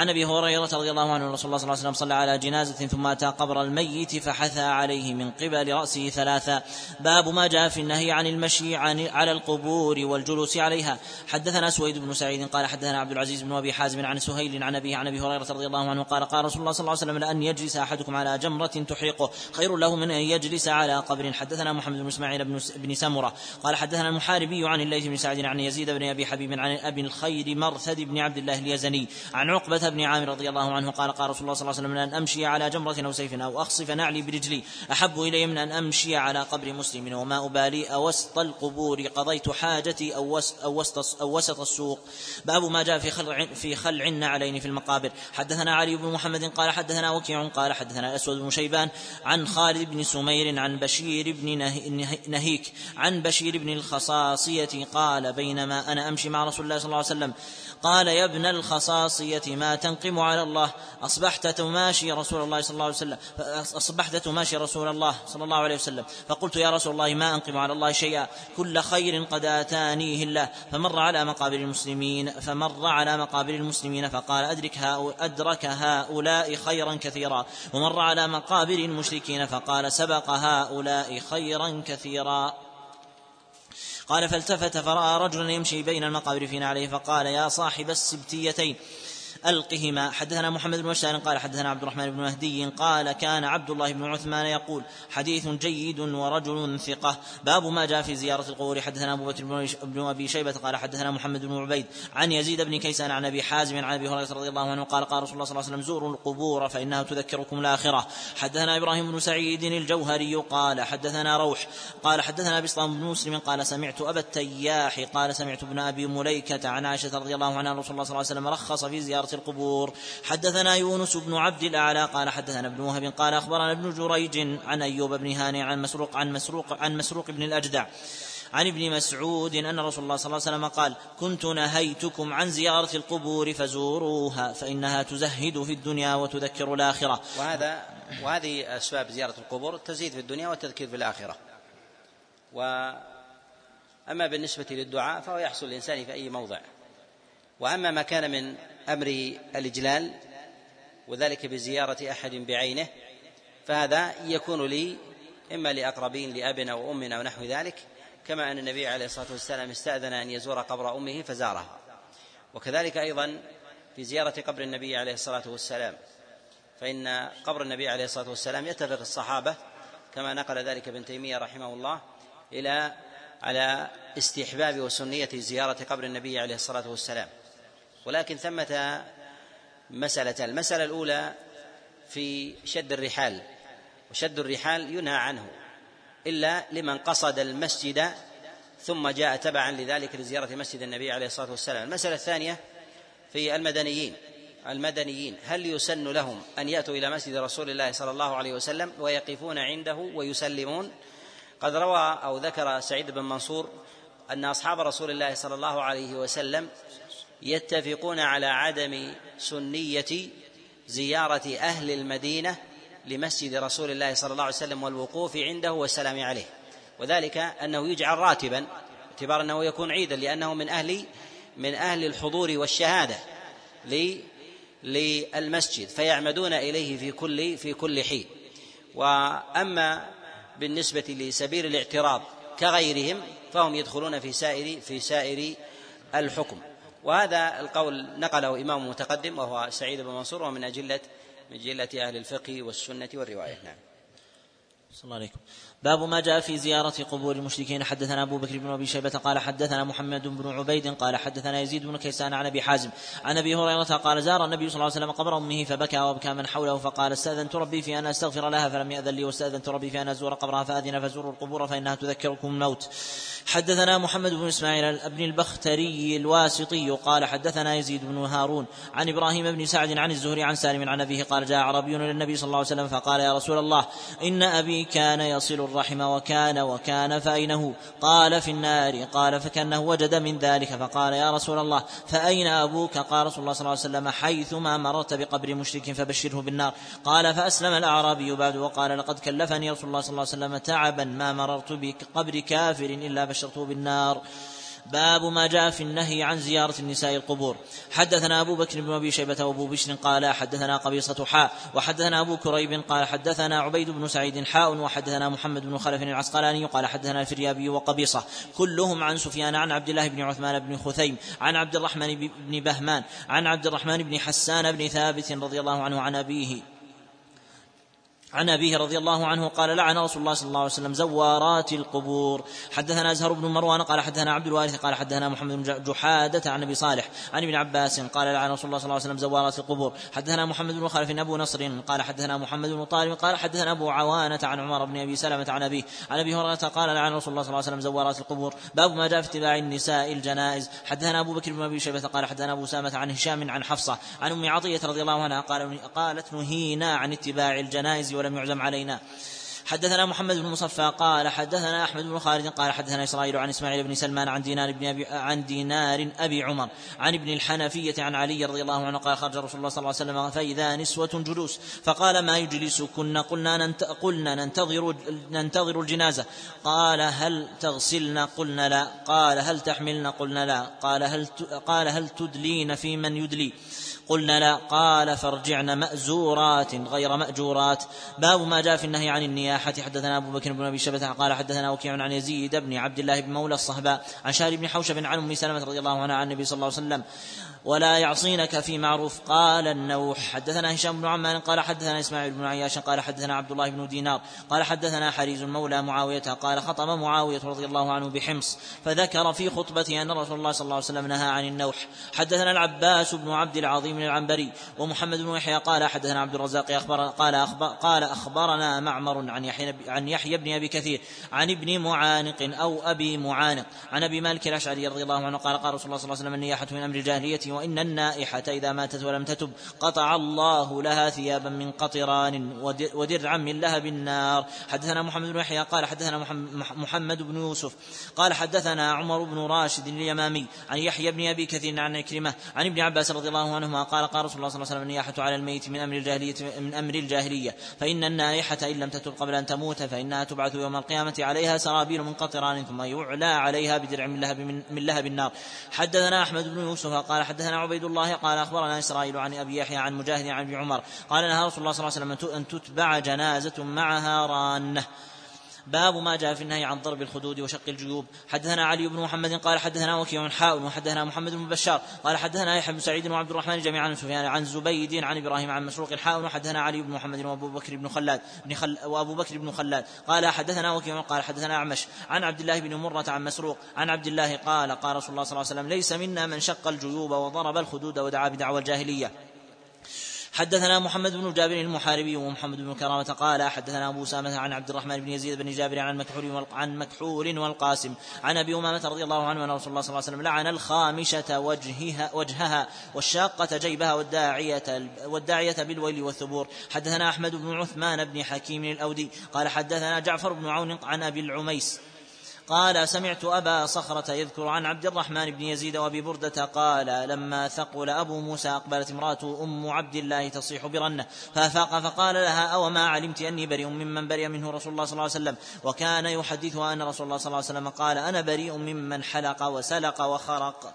عن أبي هريرة رضي الله عنه رسول الله صلى الله عليه وسلم صلى على جنازة ثم أتى قبر الميت فحثى عليه من قبل رأسه ثلاثا باب ما جاء في النهي عن المشي عن على القبور والجلوس عليها. حدثنا سويد بن سعيد قال حدثنا عبد العزيز بن أبي حازم عن سهيل عن أبيه عن أبي هريرة رضي الله عنه قال قال رسول الله صلى الله عليه وسلم لأن يجلس أحدكم على جمرة تحرقه خير له من أن يجلس على قبر. حدثنا محمد بن إسماعيل بن سمرة قال حدثنا المحاربي عن الليث بن سعد عن يزيد بن أبي حبيب عن أبي الخير مرثد بن عبد الله اليزني عن عقبة بن عامر رضي الله عنه قال قال رسول الله صلى الله عليه وسلم أن أمشي على جمرة أو سيف أو أخصف نعلي برجلي أحب إلي من أن أمشي على قبر مسلم وما أبالي أوسط القبور قضيت حاجتي أو وسط, أو وسط, أو وسط السوق. باب ما جاء في خلع في خلع النعلين في المقابر. حدثنا علي بن محمد قال حدثنا وكيع قال حدثنا الأسود بن شيبان عن خالد بن سمير عن بشير بن نهيك عن بشير بن الخصاصية قال بينما أنا أمشي مع رسول الله صلى الله عليه وسلم. قال يا ابن الخصاصية ما تنقم على الله. أصبحت تماشي رسول الله صلى الله عليه وسلم. أصبحت تماشي رسول الله صلى الله عليه وسلم. فقلت يا رسول الله ما أنقم على الله شيئا. كل خير قد آتانيه الله. فمر على مقابر المسلمين. فمر على مقابر المسلمين فقال أدرك هؤلاء أدرك هؤلاء خيرا كثيرا. ومر على مقابر المشركين فقال سبق هؤلاء خيرا كثيرا. قال فالتفت فرأى رجلا يمشي بين المقابر في نعله فقال يا صاحب السبتيتين. ألقهما. حدثنا محمد بن بشار قال حدثنا عبد الرحمن بن مهدي قال كان عبد الله بن عثمان يقول حديث جيد ورجل ثقة. باب ما جاء في زيارة القبور. حدثنا أبو بكر بن أبي شيبة قال حدثنا محمد بن عبيد عن يزيد بن كيسان عن أبي حازم عن أبي هريرة رضي الله عنه قال قال رسول الله صلى الله عليه وسلم زوروا القبور فإنها تذكركم الآخرة. حدثنا إبراهيم بن سعيد الجوهري قال حدثنا روح قال حدثنا بسطام بن مسلم قال سمعت أبا التياح قال سمعت ابن أبي مليكة عن عائشة رضي الله عنها رسول الله صلى الله عليه وسلم رخص في القبور. حدثنا يونس بن عبد الأعلى قال حدثنا ابن وهب قال أخبرنا ابن جريج عن أيوب بن هاني عن مسروق عن مسروق عن مسروق بن الأجدع عن ابن مسعود أن رسول الله صلى الله عليه وسلم قال كنت نهيتكم عن زيارة القبور فزوروها فإنها تزهد في الدنيا وتذكر الآخرة. وهذا وهذه أسباب زيارة القبور تزيد في الدنيا والتذكير في الآخرة. وأما بالنسبة للدعاء فهو يحصل الإنسان في أي موضع. وأما ما كان من أمر الإجلال وذلك بزيارة أحد بعينه فهذا يكون لي إما لأقربين لأب أو أم أو نحو ذلك كما أن النبي عليه الصلاة والسلام استأذن أن يزور قبر أمه فزارها. وكذلك أيضا في زيارة قبر النبي عليه الصلاة والسلام فإن قبر النبي عليه الصلاة والسلام يتفق الصحابة كما نقل ذلك ابن تيمية رحمه الله إلى على استحباب وسنية زيارة قبر النبي عليه الصلاة والسلام. ولكن ثمة مسألة. المسألة الأولى في شد الرحال وشد الرحال ينهى عنه إلا لمن قصد المسجد ثم جاء تبعا لذلك لزيارة مسجد النبي عليه الصلاة والسلام. المسألة الثانية في المدنيين المدنيين هل يسن لهم أن يأتوا إلى مسجد رسول الله صلى الله عليه وسلم ويقفون عنده ويسلمون؟ قد روى أو ذكر سعيد بن منصور أن أصحاب رسول الله صلى الله عليه وسلم يتفقون على عدم سنية زيارة أهل المدينة لمسجد رسول الله صلى الله عليه وسلم والوقوف عنده والسلام عليه. وذلك أنه يجعل راتبا باعتبار أنه يكون عيدا لأنه من أهل من أهل الحضور والشهادة للمسجد فيعمدون إليه في كل في كل حين. وأما بالنسبة لسبيل الاعتراض كغيرهم فهم يدخلون في سائر في سائر الحكم. وهذا القول نقله إمام متقدم وهو سعيد بن منصور ومن أجلة من جلة أهل الفقه والسنة والرواية. نعم. صلى الله عليكم. باب ما جاء في زيارة قبور المشركين. حدثنا أبو بكر بن أبي شيبة قال حدثنا محمد بن عبيد قال حدثنا يزيد بن كيسان عن أبي حازم. عن أبي هريرة قال زار النبي صلى الله عليه وسلم قبر أمه فبكى وأبكى من حوله فقال استأذنت ربي في أن أستغفر لها فلم يأذن لي واستأذنت ربي في أن أزور قبرها فأذن فزوروا القبور فإنها تذكركم الموت. حدثنا محمد بن إسماعيل بن البختري الواسطي قال حدثنا يزيد بن هارون عن إبراهيم بن سعد عن الزهري عن سالم عن أبيه قال جاء عربي إلى النبي صلى الله عليه وسلم فقال يا رسول الله إن أبي كان يصل الرحم وكان وكان فأين قال في النار. قال فكأنه وجد من ذلك. فقال يا رسول الله فأين أبوك؟ قال رسول الله صلى الله عليه وسلم حيثما مررت بقبر مشرك فبشره بالنار. قال فأسلم الأعرابي بعد وقال لقد كلفني رسول الله صلى الله عليه وسلم تعبا ما مررت بقبر كافر إلا بشرته بالنار. باب ما جاء في النهي عن زيارة النساء القبور. حدثنا أبو بكر بن أبي شيبة وأبو بشر قال حدثنا قبيصة حاء وحدثنا أبو كريب قال حدثنا عبيد بن سعيد حاء وحدثنا محمد بن خلف العسقلاني قال حدثنا الفريابي وقبيصة. كلهم عن سفيان عن عبد الله بن عثمان بن خثيم عن عبد الرحمن بن بهمان عن عبد الرحمن بن حسان بن ثابت رضي الله عنه عن أبيه. عن أبيه رضي الله عنه قال لعن رسول الله صلى الله عليه وسلم زوارات القبور. حدثنا أزهر بن مروان قال حدثنا عبد الوارث قال حدثنا محمد بن جحادة عن أبي صالح عن ابن عباس قال لعن رسول الله صلى الله عليه وسلم زوارات القبور. حدثنا محمد بن خلف أبو نصر قال حدثنا محمد بن طالب قال حدثنا أبو عوانة عن عمر بن أبي سلمة عن أبيه. عن أبي هريرة قال لعن رسول الله صلى الله عليه وسلم زوارات القبور. باب ما جاء في اتباع النساء الجنائز. حدثنا أبو بكر بن أبي شيبة قال حدثنا أبو سامة عن هشام عن حفصة عن أم عطية رضي الله عنها قال قالت نهينا عن اتباع الجنائز ولم يعزم علينا. حدثنا محمد بن مصفى قال حدثنا أحمد بن خالد قال حدثنا إسرائيل عن إسماعيل بن سلمان عن دينار بن ابي عن دينار أبي عمر عن ابن الحنفية عن علي رضي الله عنه قال خرج رسول الله صلى الله عليه وسلم فإذا نسوة جلوس. فقال ما يجلسكن؟ قلنا ننت قلنا ننتظر ننتظر الجنازة. قال هل تغسلن؟ قلنا لا. قال هل تحملن؟ قلنا لا. قال هل قال هل تدلين في من يدلي؟ قلنا لا قال فارجعن مأزورات غير مأجورات. باب ما جاء في النهي عن النياحة. حدثنا أبو بكر بن أبي شبة قال حدثنا وكيع عن يزيد بن عبد الله بن مولى الصهباء عن شهر بن حوشب عن أم سلمة رضي الله عنها عن النبي صلى الله عليه وسلم ولا يعصينك في معروف. قال النوح حدثنا هشام بن عمان قال حدثنا إسماعيل بن عياش قال حدثنا عبد الله بن دينار قال حدثنا حريز مولى معاوية قال خطب معاوية رضي الله عنه بحمص فذكر في خطبته أن رسول الله صلى الله عليه وسلم نهى عن النوح. حدثنا العباس بن عبد العظيم العنبري ومحمد بن يحيى قال حدثنا عبد الرزاق أخبر قال أخبر قال أخبرنا معمر عن يحيى عن يحيى بن أبي كثير عن ابن معانق أو أبي معانق عن أبي مالك الأشعري رضي الله عنه قال قال رسول الله صلى الله عليه وسلم النياحة من أمر الجاهلية وإن النائحة إذا ماتت ولم تتب قطع الله لها ثيابا من قطران ودرعا من لهب النار. حدثنا محمد بن يحيى قال حدثنا محمد بن يوسف قال حدثنا عمر بن راشد اليمامي عن يحيى بن أبي كثير عن كلمة عن ابن عباس رضي الله عنهما قال قال رسول الله صلى الله عليه وسلم النياحة على الميت من أمر الجاهلية من أمر الجاهلية. فإن النائحة إن لم تتب قبل أن تموت فإنها تبعث يوم القيامة عليها سرابيل من قطران ثم يعلى عليها بدرع من لهب من لهب النار. حدثنا أحمد بن يوسف قال حدثنا عبيد الله قال أخبرنا إسرائيل عن أبي يحيى عن مجاهد عن أبي عمر قال نهى رسول الله صلى الله عليه وسلم أن تتبع جنازة معها رانة. باب ما جاء في النهي عن ضرب الخدود وشق الجيوب. حدثنا علي بن محمد قال حدثنا وكيع حاء وحدثنا محمد بن بشار قال حدثنا يحيى بن سعيد وعبد الرحمن جميعا عن سفيان عن زبيد عن إبراهيم عن مسروق حاء وحدثنا علي بن محمد وأبو بكر بن خلاد بن خل وأبو بكر بن خلاد قال حدثنا وكيع قال حدثنا أعمش عن عبد الله بن مرة عن مسروق عن عبد الله قال قال رسول الله صلى الله عليه وسلم ليس منا من شق الجيوب وضرب الخدود ودعا بدعوى الجاهلية. حدثنا محمد بن جابر المحاربي ومحمد بن كرامة قال حدثنا أبو سامة عن عبد الرحمن بن يزيد بن جابر عن مكحول عن مكحول والقاسم عن أبي أمامة رضي الله عنه أن رسول الله صلى الله عليه وسلم لعن الخامشة وجهها وجهها والشاقة جيبها والداعية والداعية بالويل والثبور. حدثنا أحمد بن عثمان بن حكيم الأودي قال حدثنا جعفر بن عون عن أبي العميس قال سمعت أبا صخرة يذكر عن عبد الرحمن بن يزيد وأبي بردة قال لما ثقل أبو موسى أقبلت امرأة أم عبد الله تصيح برنة فأفاق فقال لها أو ما علمت أني بريء ممن برئ منه رسول الله صلى الله عليه وسلم؟ وكان يحدثها أن رسول الله صلى الله عليه وسلم قال أنا بريء ممن حلق وسلق وخرق.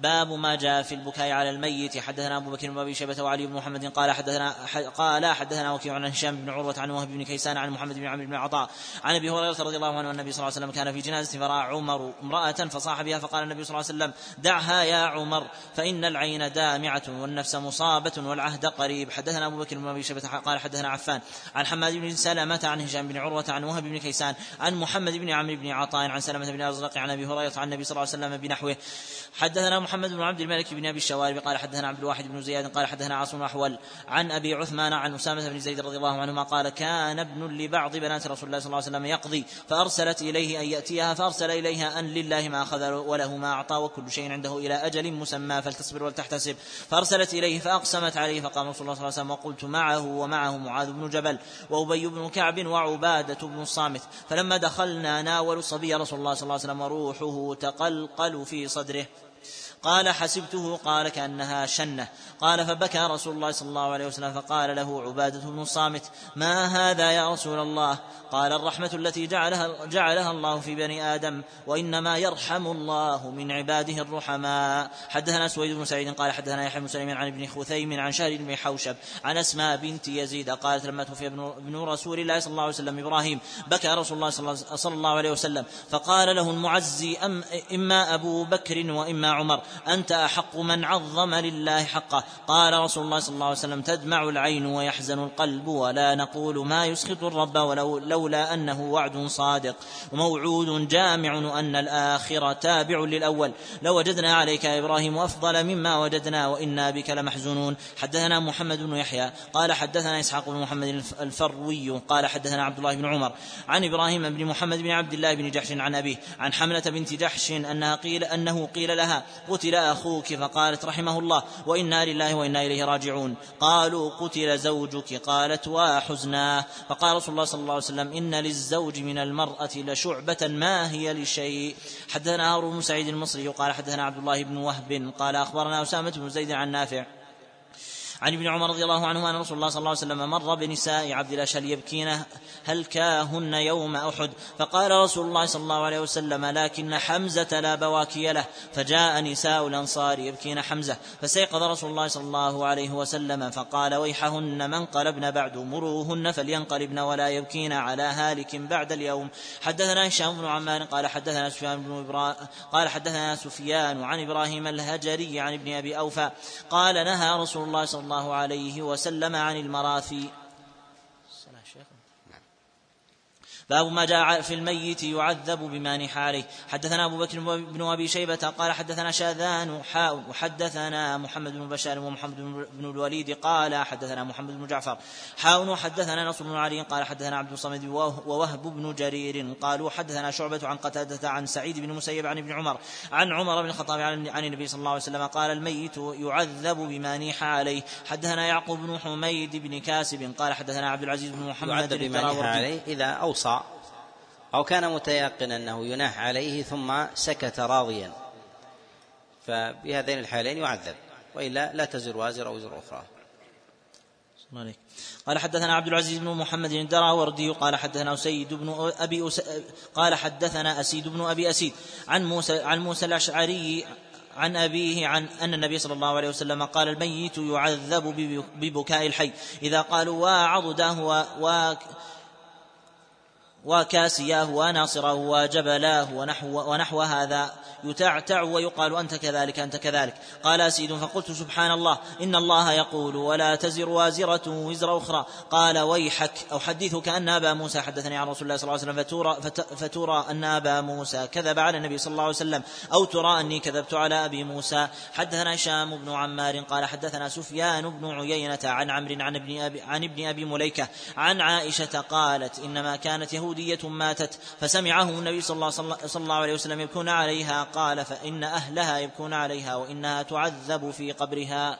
باب ما جاء في البكاء على الميت. حدثنا أبو بكر بن أبي شيبة وعلي بن محمد قال حدثنا قال حدثنا وكيع عن هشام بن عروة عن وهب بن كيسان عن محمد بن عمرو بن عطاء عن أبي هريرة رضي الله عنه النبي صلى الله عليه وسلم كان في جنازة فراى عمر امرأة فصاح بها فقال النبي صلى الله عليه وسلم دعها يا عمر فإن العين دامعة والنفس مصابة والعهد قريب. حدثنا أبو بكر بن أبي شيبة قال حدثنا عفان عن حماد بن سلمة عن هشام بن عروة عن وهب بن كيسان عن محمد بن عمرو بن عطاء عن سلمة بن أزرق عن أبي هريرة عن النبي صلى الله عليه وسلم بنحوه. حدثنا محمد بن عبد الملك بن أبي الشوارب قال حدثنا عبد الواحد بن زياد قال حدثنا عاصم أحول عن أبي عثمان عن أسامة بن زيد رضي الله عنهما قال كان ابن لبعض بنات رسول الله صلى الله عليه وسلم يقضي فأرسلت إليه أن يأتيها فأرسل إليها أن لله ما أخذ وله ما أعطى وكل شيء عنده إلى أجل مسمى فلتصبر ولتحتسب. فأرسلت إليه فأقسمت عليه فقام رسول الله صلى الله عليه وسلم وقلت معه ومعه معاذ بن جبل وأبي بن كعب وعبادة بن الصامت. فلما دخلنا ناولوا صبي رسول الله صلى الله عليه وسلم وروحه تقلقل في صدره. قال حسبته قال كأنها شنة. قال فبكى رسول الله صلى الله عليه وسلم فقال له عبادة بن الصامت ما هذا يا رسول الله؟ قال الرحمة التي جعلها, جعلها الله في بني آدم وإنما يرحم الله من عباده الرحماء. حدثنا سويد بن سعيد قال حدثنا يحيى بن سليمان عن ابن خثيم عن شهر بن حوشب عن أسماء بنت يزيد قالت لما توفي ابن رسول الله صلى الله عليه وسلم إبراهيم بكى رسول الله صلى الله عليه وسلم فقال له المعزي أم إما أبو بكر وإما عمر؟ أنت أحق من عظم لله حقه. قال رسول الله صلى الله عليه وسلم تدمع العين ويحزن القلب ولا نقول ما يسخط الرب ولو لولا أنه وعد صادق. وموعود جامع أن الآخرة تابع للأول. لوجدنا عليك يا إبراهيم أفضل مما وجدنا وإنا بك لمحزونون. حدثنا محمد بن يحيى قال حدثنا إسحاق بن محمد الفروي قال حدثنا عبد الله بن عمر. عن إبراهيم بن محمد بن عبد الله بن جحش عن أبيه عن حملة بنت جحش أنها قيل أنه قيل لها قتل أخوك فقالت رحمه الله وإنا لله وإنا إليه راجعون. قالوا قتل زوجك قالت وحزنا فقال رسول الله صلى الله عليه وسلم إن للزوج من المرأة لشعبة ما هي لشيء. حدثنا هارون بن سعيد المصري قال حدثنا عبد الله بن وهب قال أخبرنا أسامة بن زيد عن نافع. عن ابن عمر رضي الله عنهما أن رسول الله صلى الله عليه وسلم مر بنساء عبد الاشهل يبكين هلكاهن يوم أحد؟ فقال رسول الله صلى الله عليه وسلم لكن حمزة لا بواكي له. فجاء نساء الأنصار يبكين حمزة فسيقظ رسول الله صلى الله عليه وسلم فقال ويحهن من قلبن بعد مروهن فلينقلبن ولا يبكين على هالك بعد اليوم. حدثنا هشام بن عمار قال حدثنا سفيان بن إبرا... قال حدثنا سفيان عن إبراهيم الهجري عن ابن أبي أوفى قال نهى رسول الله صلى الله الله عليه وسلم عن المراثي باب ما جاء في الميت يعذب بما نح عليه حدثنا أبو بكر بن أبي شيبة قال حدثنا شاذان حاء وحدثنا محمد بن بشار ومحمد بن الوليد قال حدثنا محمد بن جعفر. حاء وحدثنا نصر بن علي قال حدثنا عبد الصمد ووهب بن جرير قالوا حدثنا شعبة عن قتادة عن سعيد بن مسيب عن ابن عمر عن عمر بن الخطاب عن النبي صلى الله عليه وسلم قال الميت يعذب بما نيح عليه حدثنا يعقوب بن حميد بن كاسب قال حدثنا عبد العزيز بن محمد يعذب بما نيح عليه إذا أوصى. أو كان متيقنا أنه يناح عليه ثم سكت راضيا. فبهذين الحالين يعذب وإلا لا تزر وازر وزر أخرى. عليك. قال حدثنا عبد العزيز بن محمد الدراوردي قال حدثنا سيد بن أبي أس... قال حدثنا أسيد بن أبي أسيد عن موسى عن موسى الأشعري عن أبيه عن أن النبي صلى الله عليه وسلم قال الميت يعذب ببكاء الحي. إذا قالوا وعضداه و وكاسياه وناصره وجبلاه ونحو, ونحو هذا. يتعتع ويقال أنت كذلك أنت كذلك. قال أسيد فقلت سبحان الله إن الله يقول ولا تزر وازرة وزر أخرى. قال ويحك أحدثك أن أبا موسى حدثني عن رسول الله صلى الله عليه وسلم فتورى, فتورى أن أبا موسى كذب على النبي صلى الله عليه وسلم. أو ترى أني كذبت على أبي موسى. حدثنا هشام بن عمار قال حدثنا سفيان بن عيينة عن عمرو عن ابن أبي عن ابن أبي مليكة عن عائشة قالت إنما كانت يهودية ماتت فسمعهم النبي صلى الله, صلى الله عليه وسلم يبكون عليها. قال فإن أهلها يبكون عليها وإنها تعذب في قبرها.